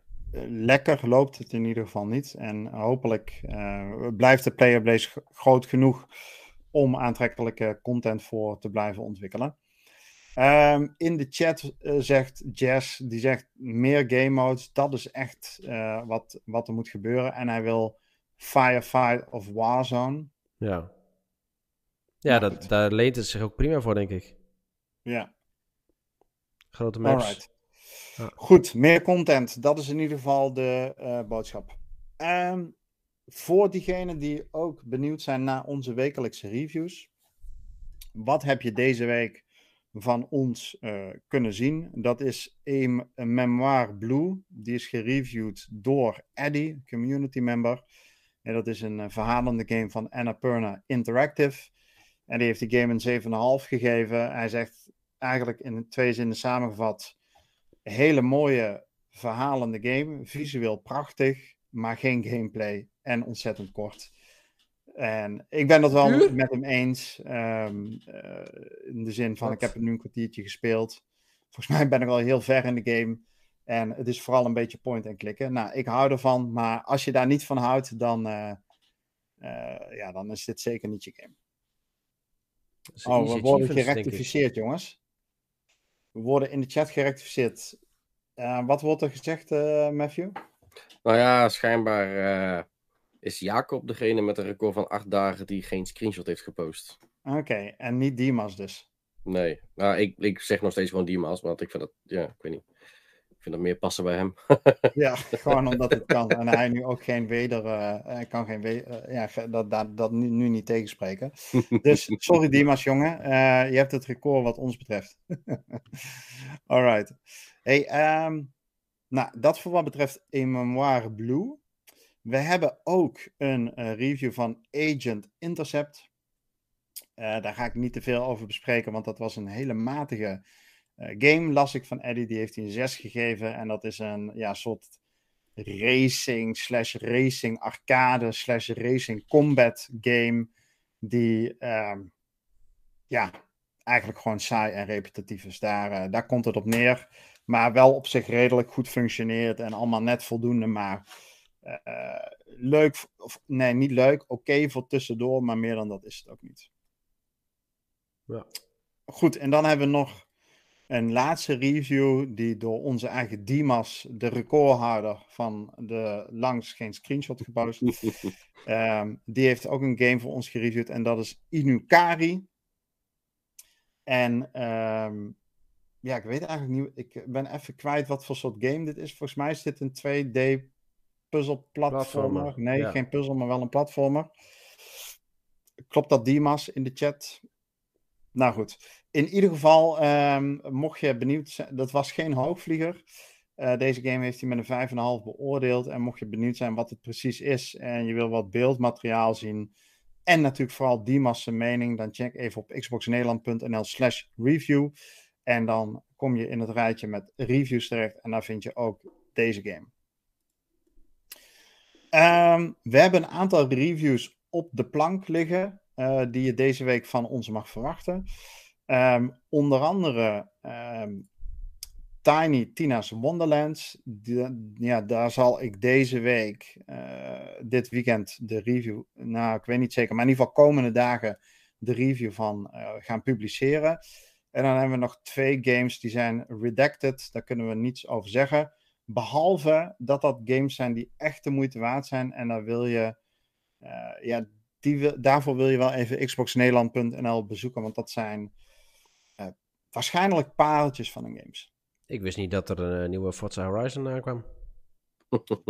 lekker loopt het in ieder geval niet. En hopelijk uh, blijft de playerbase groot genoeg om aantrekkelijke content voor te blijven ontwikkelen. Um, in de chat uh, zegt Jess, die zegt meer game modes. Dat is echt uh, wat, wat er moet gebeuren. En hij wil Firefight of Warzone. Ja. Ja, dat, daar leent het zich ook prima voor, denk ik. Ja. Grote maps. Goed, meer content. Dat is in ieder geval de uh, boodschap. Um, voor diegenen die ook benieuwd zijn naar onze wekelijkse reviews. Wat heb je deze week van ons uh, kunnen zien. Dat is een, Memoir Blue. Die is gereviewd door Eddie, community member. En dat is een uh, verhalende game van Annapurna Interactive. En die heeft die game een 7,5 gegeven. Hij zegt eigenlijk in twee zinnen samengevat: hele mooie verhalende game. Visueel prachtig, maar geen gameplay en ontzettend kort. En ik ben dat wel met hem eens. Um, uh, in de zin van, ik heb het nu een kwartiertje gespeeld. Volgens mij ben ik al heel ver in de game. En het is vooral een beetje point en klikken. Nou, ik hou ervan. Maar als je daar niet van houdt, dan, uh, uh, ja, dan is dit zeker niet je game. Oh, we worden gerectificeerd, jongens. We worden in de chat gerectificeerd. wat wordt er gezegd, Matthew? Nou ja, schijnbaar is Jacob degene met een record van acht dagen die geen screenshot heeft gepost. Oké, en niet Dimas dus? Nee, nou, ik, ik zeg nog steeds gewoon Dimas, want ik vind dat, ja, ik weet niet. Vind dat meer passen bij hem. ja, gewoon omdat het kan. En hij nu ook geen weder, uh, hij kan geen uh, ja, dat, dat, dat nu, nu niet tegenspreken. Dus sorry Dimas, jongen. Uh, je hebt het record wat ons betreft. Alright. Hey, um, nou, dat voor wat betreft een memoire Blue. We hebben ook een review van Agent Intercept. Daar ga ik niet te veel over bespreken, want dat was een hele matige game, las ik van Eddie. Die heeft hij een 6 gegeven. En dat is een ja, soort racing slash racing arcade slash racing combat game. Die ehm, ja, eigenlijk gewoon saai en repetitief is. Daar, daar komt het op neer. Maar wel op zich redelijk goed functioneert en allemaal net voldoende. Maar leuk, of nee, niet leuk, oké voor tussendoor, maar meer dan dat is het ook niet. Ja. Goed, en dan hebben we nog een laatste review die door onze eigen Dimas, de recordhouder van de langs geen screenshot gepost. um, die heeft ook een game voor ons gereviewd en dat is Inukari. En um, ja, ik weet eigenlijk niet, ik ben even kwijt wat voor soort game dit is. Volgens mij is dit een 2D puzzelplatformer. Nee, geen puzzel, maar wel een platformer. Klopt dat Dimas in de chat? Nou goed, in ieder geval, um, mocht je benieuwd zijn, dat was geen hoogvlieger. Uh, deze game heeft hij met een 5,5 beoordeeld. En mocht je benieuwd zijn wat het precies is en je wil wat beeldmateriaal zien. En natuurlijk vooral Dimas' mening, dan check even op xboxnederland.nl slash review. En dan kom je in het rijtje met reviews terecht en daar vind je ook deze game. Um, we hebben een aantal reviews op de plank liggen uh, die je deze week van ons mag verwachten. Um, onder andere um, Tiny Tina's Wonderlands. Ja, daar zal ik deze week, uh, dit weekend, de review, nou ik weet niet zeker, maar in ieder geval komende dagen de review van uh, gaan publiceren. En dan hebben we nog twee games die zijn redacted, daar kunnen we niets over zeggen. Behalve dat dat games zijn die echt de moeite waard zijn. En daar wil je, uh, ja, die daarvoor wil je wel even xboxnederland.nl bezoeken, want dat zijn waarschijnlijk pareltjes van een games. Ik wist niet dat er een uh, nieuwe Forza Horizon aankwam.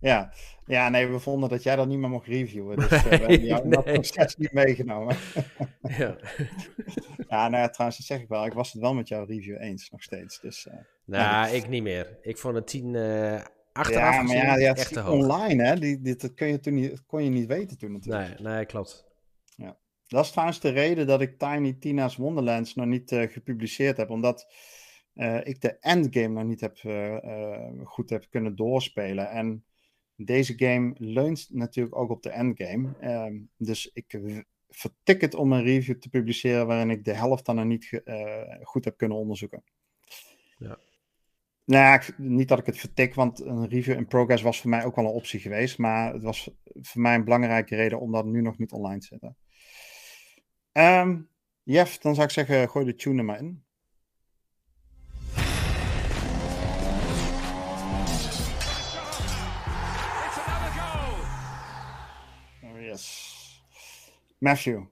ja. ja, nee, we vonden dat jij dat niet meer mocht reviewen. Dus uh, we hebben jou nee. dat proces niet meegenomen. ja. ja, nou ja, trouwens, dat zeg ik wel. Ik was het wel met jouw review eens, nog steeds. Dus, uh, nou, ik niet meer. Ik vond het 10 uh, achteraf ja, maar ja, ja, echt te hoog. online, hè? Die, dit, dat kun je toen niet, kon je niet weten toen natuurlijk. Nee, nee, klopt. Ja. Dat is trouwens de reden dat ik Tiny Tina's Wonderlands nog niet uh, gepubliceerd heb. Omdat uh, ik de endgame nog niet heb, uh, goed heb kunnen doorspelen. En deze game leunt natuurlijk ook op de endgame. Um, dus ik vertik het om een review te publiceren waarin ik de helft dan nog niet goed heb kunnen onderzoeken. Ja. Nou, ik, niet dat ik het vertik, want een review in progress was voor mij ook wel een optie geweest. Maar het was voor mij een belangrijke reden om dat nu nog niet online te zetten. Um, Jeff, dan zou ik zeggen, gooi de tune er maar in. Oh, yes. Matthew,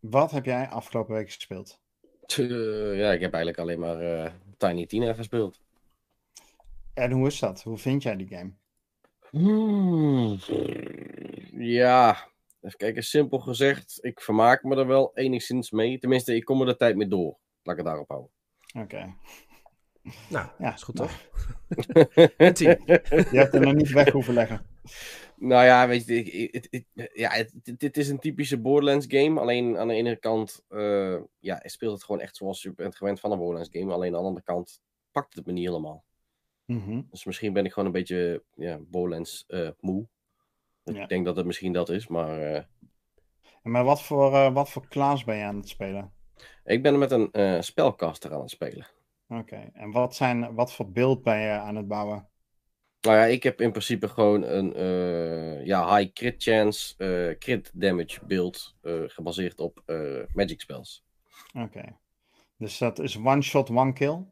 wat heb jij afgelopen week gespeeld? Uh, ja, ik heb eigenlijk alleen maar uh, Tiny Tina gespeeld. En hoe is dat? Hoe vind jij die game? Hmm. Ja, even kijken, simpel gezegd, ik vermaak me er wel enigszins mee. Tenminste, ik kom er de tijd mee door. Laat ik het daarop houden. Oké. Okay. Nou, ja, is goed toch? je hebt er nog niet weg hoeven leggen. Nou ja, weet je, ik, het, het, ja, dit is een typische Borderlands game. Alleen aan de ene kant uh, ja, speelt het gewoon echt zoals je bent gewend van een Borderlands game. Alleen aan de andere kant pakt het me niet helemaal. Mm -hmm. Dus misschien ben ik gewoon een beetje ja, Borderlands uh, moe. Ja. Ik denk dat het misschien dat is, maar... Uh... Maar wat voor, uh, wat voor klas ben je aan het spelen? Ik ben met een uh, spelcaster aan het spelen. Oké, okay. en wat, zijn, wat voor beeld ben je aan het bouwen? Nou ja, ik heb in principe gewoon een ja, high crit chance, crit damage beeld gebaseerd op magic spells. Oké, okay. dus dat is one shot, one kill?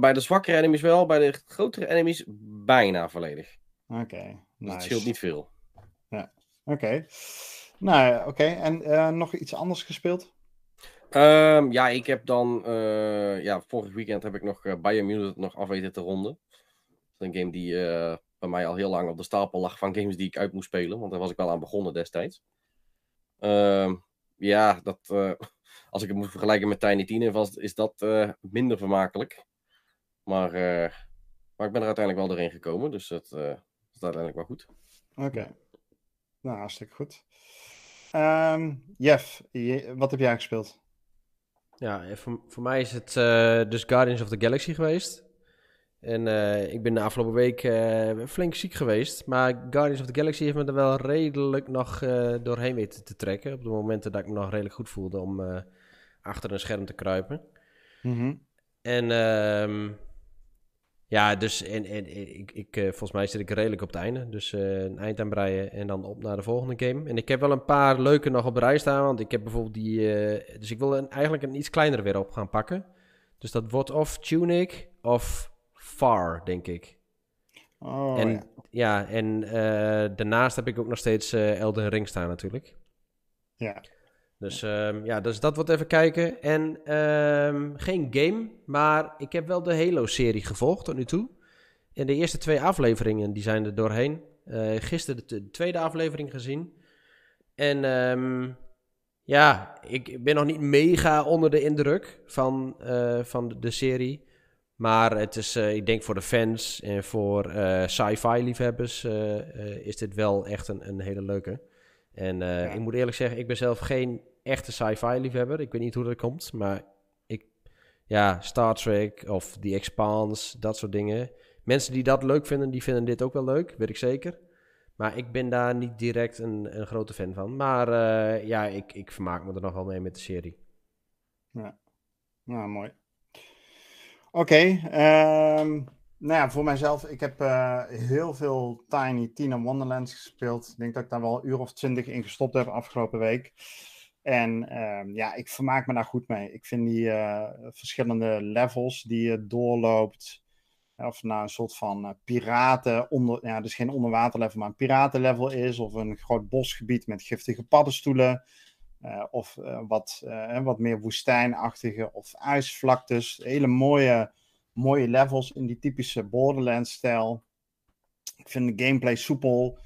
Bij de zwakkere enemies wel, bij de grotere enemies bijna volledig. Oké, okay, het scheelt niet veel. Ja, oké. Okay. Nou, oké. Okay. En uh, nog iets anders gespeeld? Um, ja, ik heb dan... Uh, ja, vorig weekend heb ik nog uh, Biomutant nog af weten te ronden. Dat is een game die bij mij al heel lang op de stapel lag van games die ik uit moest spelen. Want daar was ik wel aan begonnen destijds. Ehm, ja, dat als ik het moet vergelijken met Tiny Tina, was, is dat minder vermakelijk. Maar, maar ik ben er uiteindelijk wel doorheen gekomen, dus dat is uiteindelijk wel goed. Oké, okay. nou hartstikke goed. Um, Jeff, je, wat heb jij gespeeld? Ja, voor, voor mij is het dus Guardians of the Galaxy geweest. En uh, ik ben de afgelopen week uh, flink ziek geweest. Maar Guardians of the Galaxy heeft me er wel redelijk nog uh, doorheen weten te trekken. Op de momenten dat ik me nog redelijk goed voelde om achter een scherm te kruipen. Mm -hmm. En um, Ja, dus en, en, ik, ik, uh, volgens mij zit ik redelijk op het einde. Dus uh, een eind aan breien en dan op naar de volgende game. En ik heb wel een paar leuke nog op de rij staan. Want ik heb bijvoorbeeld die... Uh, dus ik wil een, eigenlijk een iets kleinere weer op gaan pakken. Dus dat wordt of Tunic of Far, denk ik. Oh, en, ja. ja. en daarnaast heb ik ook nog steeds Elden Ring staan natuurlijk. Ja. Dus um, ja, dus dat wordt even kijken. En um, geen game, maar ik heb wel de Halo-serie gevolgd tot nu toe. En de eerste twee afleveringen, die zijn er doorheen. Uh, gisteren de, de, tweede aflevering gezien. En um, ja, ik ben nog niet mega onder de indruk van, uh, van de, serie. Maar het is, uh, ik denk voor de fans en voor sci-fi liefhebbers is dit wel echt een, een hele leuke. En ja. ik moet eerlijk zeggen, ik ben zelf geen echte sci-fi liefhebber. Ik weet niet hoe dat komt, maar ik, ja, Star Trek of The Expanse, dat soort dingen. Mensen die dat leuk vinden, die vinden dit ook wel leuk, weet ik zeker. Maar ik ben daar niet direct een, een grote fan van. Maar uh, ja, ik, ik vermaak me er nog wel mee met de serie. Ja, nou mooi. Oké, okay, um... Nou ja, voor mijzelf, ik heb uh, heel veel Tiny Tina Wonderlands gespeeld. Ik denk dat ik daar wel een uur of twintig in gestopt heb afgelopen week. En uh, ja, ik vermaak me daar goed mee. Ik vind die uh, verschillende levels die je doorloopt. Of nou een soort van piraten, onder, ja, dus geen onderwaterlevel, maar een piratenlevel is. Of een groot bosgebied met giftige paddenstoelen. of wat, wat meer woestijnachtige of ijsvlaktes. Hele mooie mooie levels in die typische Borderlands-stijl. Ik vind de gameplay soepel.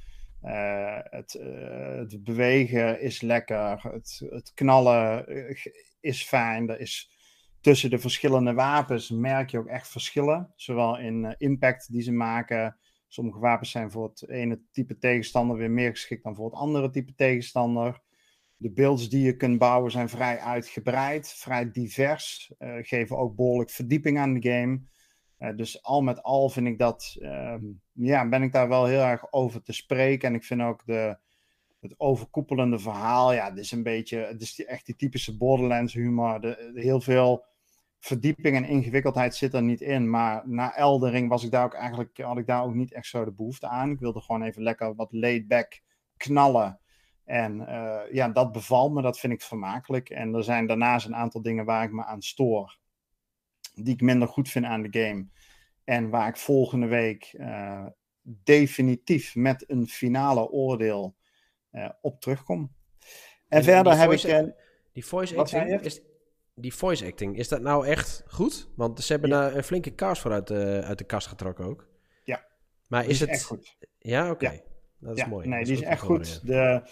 Uh, het, uh, het, bewegen is lekker. Het, het knallen is fijn. Er is tussen de verschillende wapens merk je ook echt verschillen. Zowel in impact die ze maken. Sommige wapens zijn voor het ene type tegenstander weer meer geschikt dan voor het andere type tegenstander. De builds die je kunt bouwen zijn vrij uitgebreid, vrij divers, uh, geven ook behoorlijk verdieping aan de game. Uh, dus al met al vind ik dat, uh, ja, ben ik daar wel heel erg over te spreken. En ik vind ook de, het overkoepelende verhaal, ja, het is een beetje, het is echt die typische Borderlands humor. De, de, heel veel verdieping en ingewikkeldheid zit er niet in. Maar na Eldering was ik daar ook eigenlijk, had ik daar ook niet echt zo de behoefte aan. Ik wilde gewoon even lekker wat laid back knallen. En uh, ja, dat bevalt me, dat vind ik vermakelijk. En er zijn daarnaast een aantal dingen waar ik me aan stoor. Die ik minder goed vind aan de game. En waar ik volgende week uh, definitief met een finale oordeel uh, op terugkom. En, en verder heb ik. die voice acting. Is, die voice acting, is dat nou echt goed? Want ze hebben ja. daar een flinke kaars voor uit de, uit de kast getrokken ook. Ja. Maar is, is het. Echt goed. Ja, oké. Okay. Ja. Dat is ja, mooi. Nee, dat die is echt goed. De,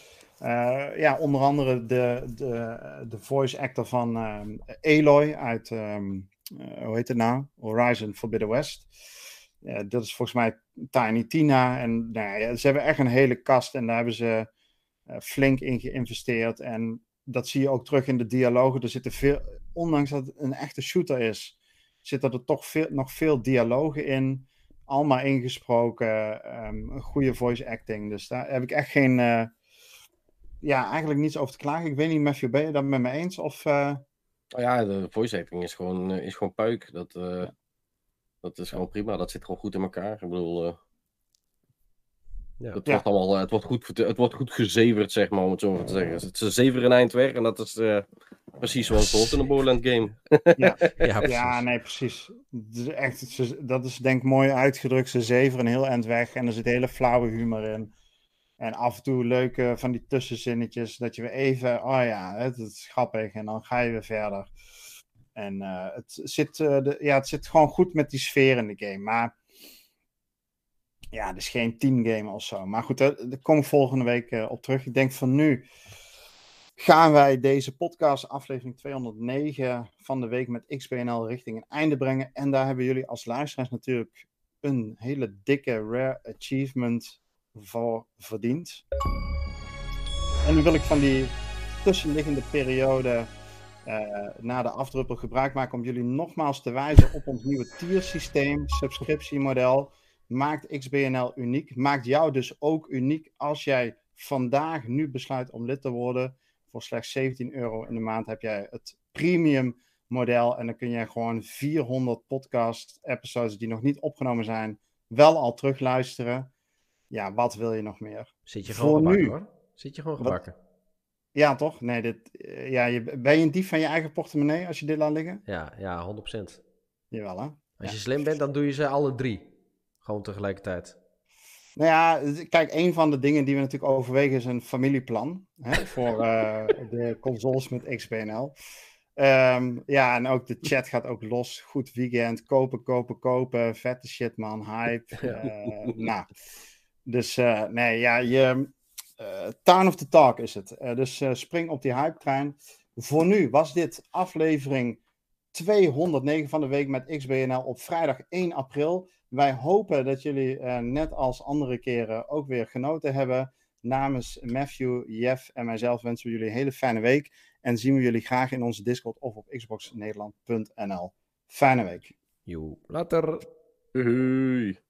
uh, ja, onder andere de, de, de voice actor van um, Aloy uit, um, uh, hoe heet het nou? Horizon Forbidden West. Dat is volgens mij Tiny Tina. En nou ja, ze hebben echt een hele kast en daar hebben ze flink in geïnvesteerd. En dat zie je ook terug in de dialogen. Er zitten veel, ondanks dat het een echte shooter is, zitten er toch veel, nog veel dialogen in allemaal ingesproken, een goede voice acting. Dus daar heb ik echt geen, ja, eigenlijk niets over te klagen. Ik weet niet, Matthew, ben je dat met me eens? Of, uh... oh ja, de voice acting is gewoon, uh, is gewoon puik. Dat, ja. dat is gewoon prima. Dat zit gewoon goed in elkaar. Ik bedoel, ja. het, wordt allemaal, het, wordt goed, het wordt goed gezeverd, zeg maar, om het zo maar te zeggen. Het is zever een eind weg en dat is precies zoals het hoort in een Borderland game. ja, ja, ja, nee, precies. Dat is, echt, dat is denk ik mooi uitgedrukt. Ze zeveren een heel eind weg en er zit hele flauwe humor in. En af en toe leuke van die tussenzinnetjes, dat je weer even, oh ja, het, is grappig en dan ga je weer verder. En uh, het, zit, uh, de, ja, het zit gewoon goed met die sfeer in de game. Maar ja, het is geen teamgame of zo. Maar goed, daar, daar kom ik volgende week op terug. Ik denk van nu gaan wij deze podcast, aflevering 209 van de week met XBNL richting een einde brengen. En daar hebben jullie als luisteraars natuurlijk een hele dikke rare achievement voor verdiend. En nu wil ik van die tussenliggende periode uh, na de afdruppel gebruik maken om jullie nogmaals te wijzen op ons nieuwe tiersysteem, subscriptiemodel. Maakt XBNL uniek. Maakt jou dus ook uniek als jij vandaag nu besluit om lid te worden. Voor slechts 17 euro in de maand heb jij het premium model. En dan kun je gewoon 400 podcast episodes die nog niet opgenomen zijn, wel al terugluisteren. Ja, wat wil je nog meer? Zit je gewoon Voor gebakken nu. hoor. Zit je gewoon gebakken. Ja, toch? Nee, dit, eh, ja, je, ben je een dief van je eigen portemonnee als je dit laat liggen? Ja, ja, 100%. Jawel, hè? Als Ja. je slim bent, dan doe je ze alle drie. Gewoon tegelijkertijd. Nou ja, kijk, een van de dingen die we natuurlijk overwegen is een familieplan hè, voor eh, de consoles met XBNL. Ehm, ja, en ook de chat gaat ook los. Goed weekend, kopen, kopen, kopen. Vette shit, man. Hype. Eh, nou, dus eh, nee, ja, je, eh Town of the Talk is het. Eh, dus eh, spring op die hype-trein. Voor nu was dit aflevering 209 van de week met XBNL op vrijdag 1 april. Wij hopen dat jullie eh, net als andere keren ook weer genoten hebben. Namens Matthew, Jeff en mijzelf wensen we jullie een hele fijne week. En zien we jullie graag in onze Discord of op xboxnederland.nl. Fijne week. Joe, later. Hoi.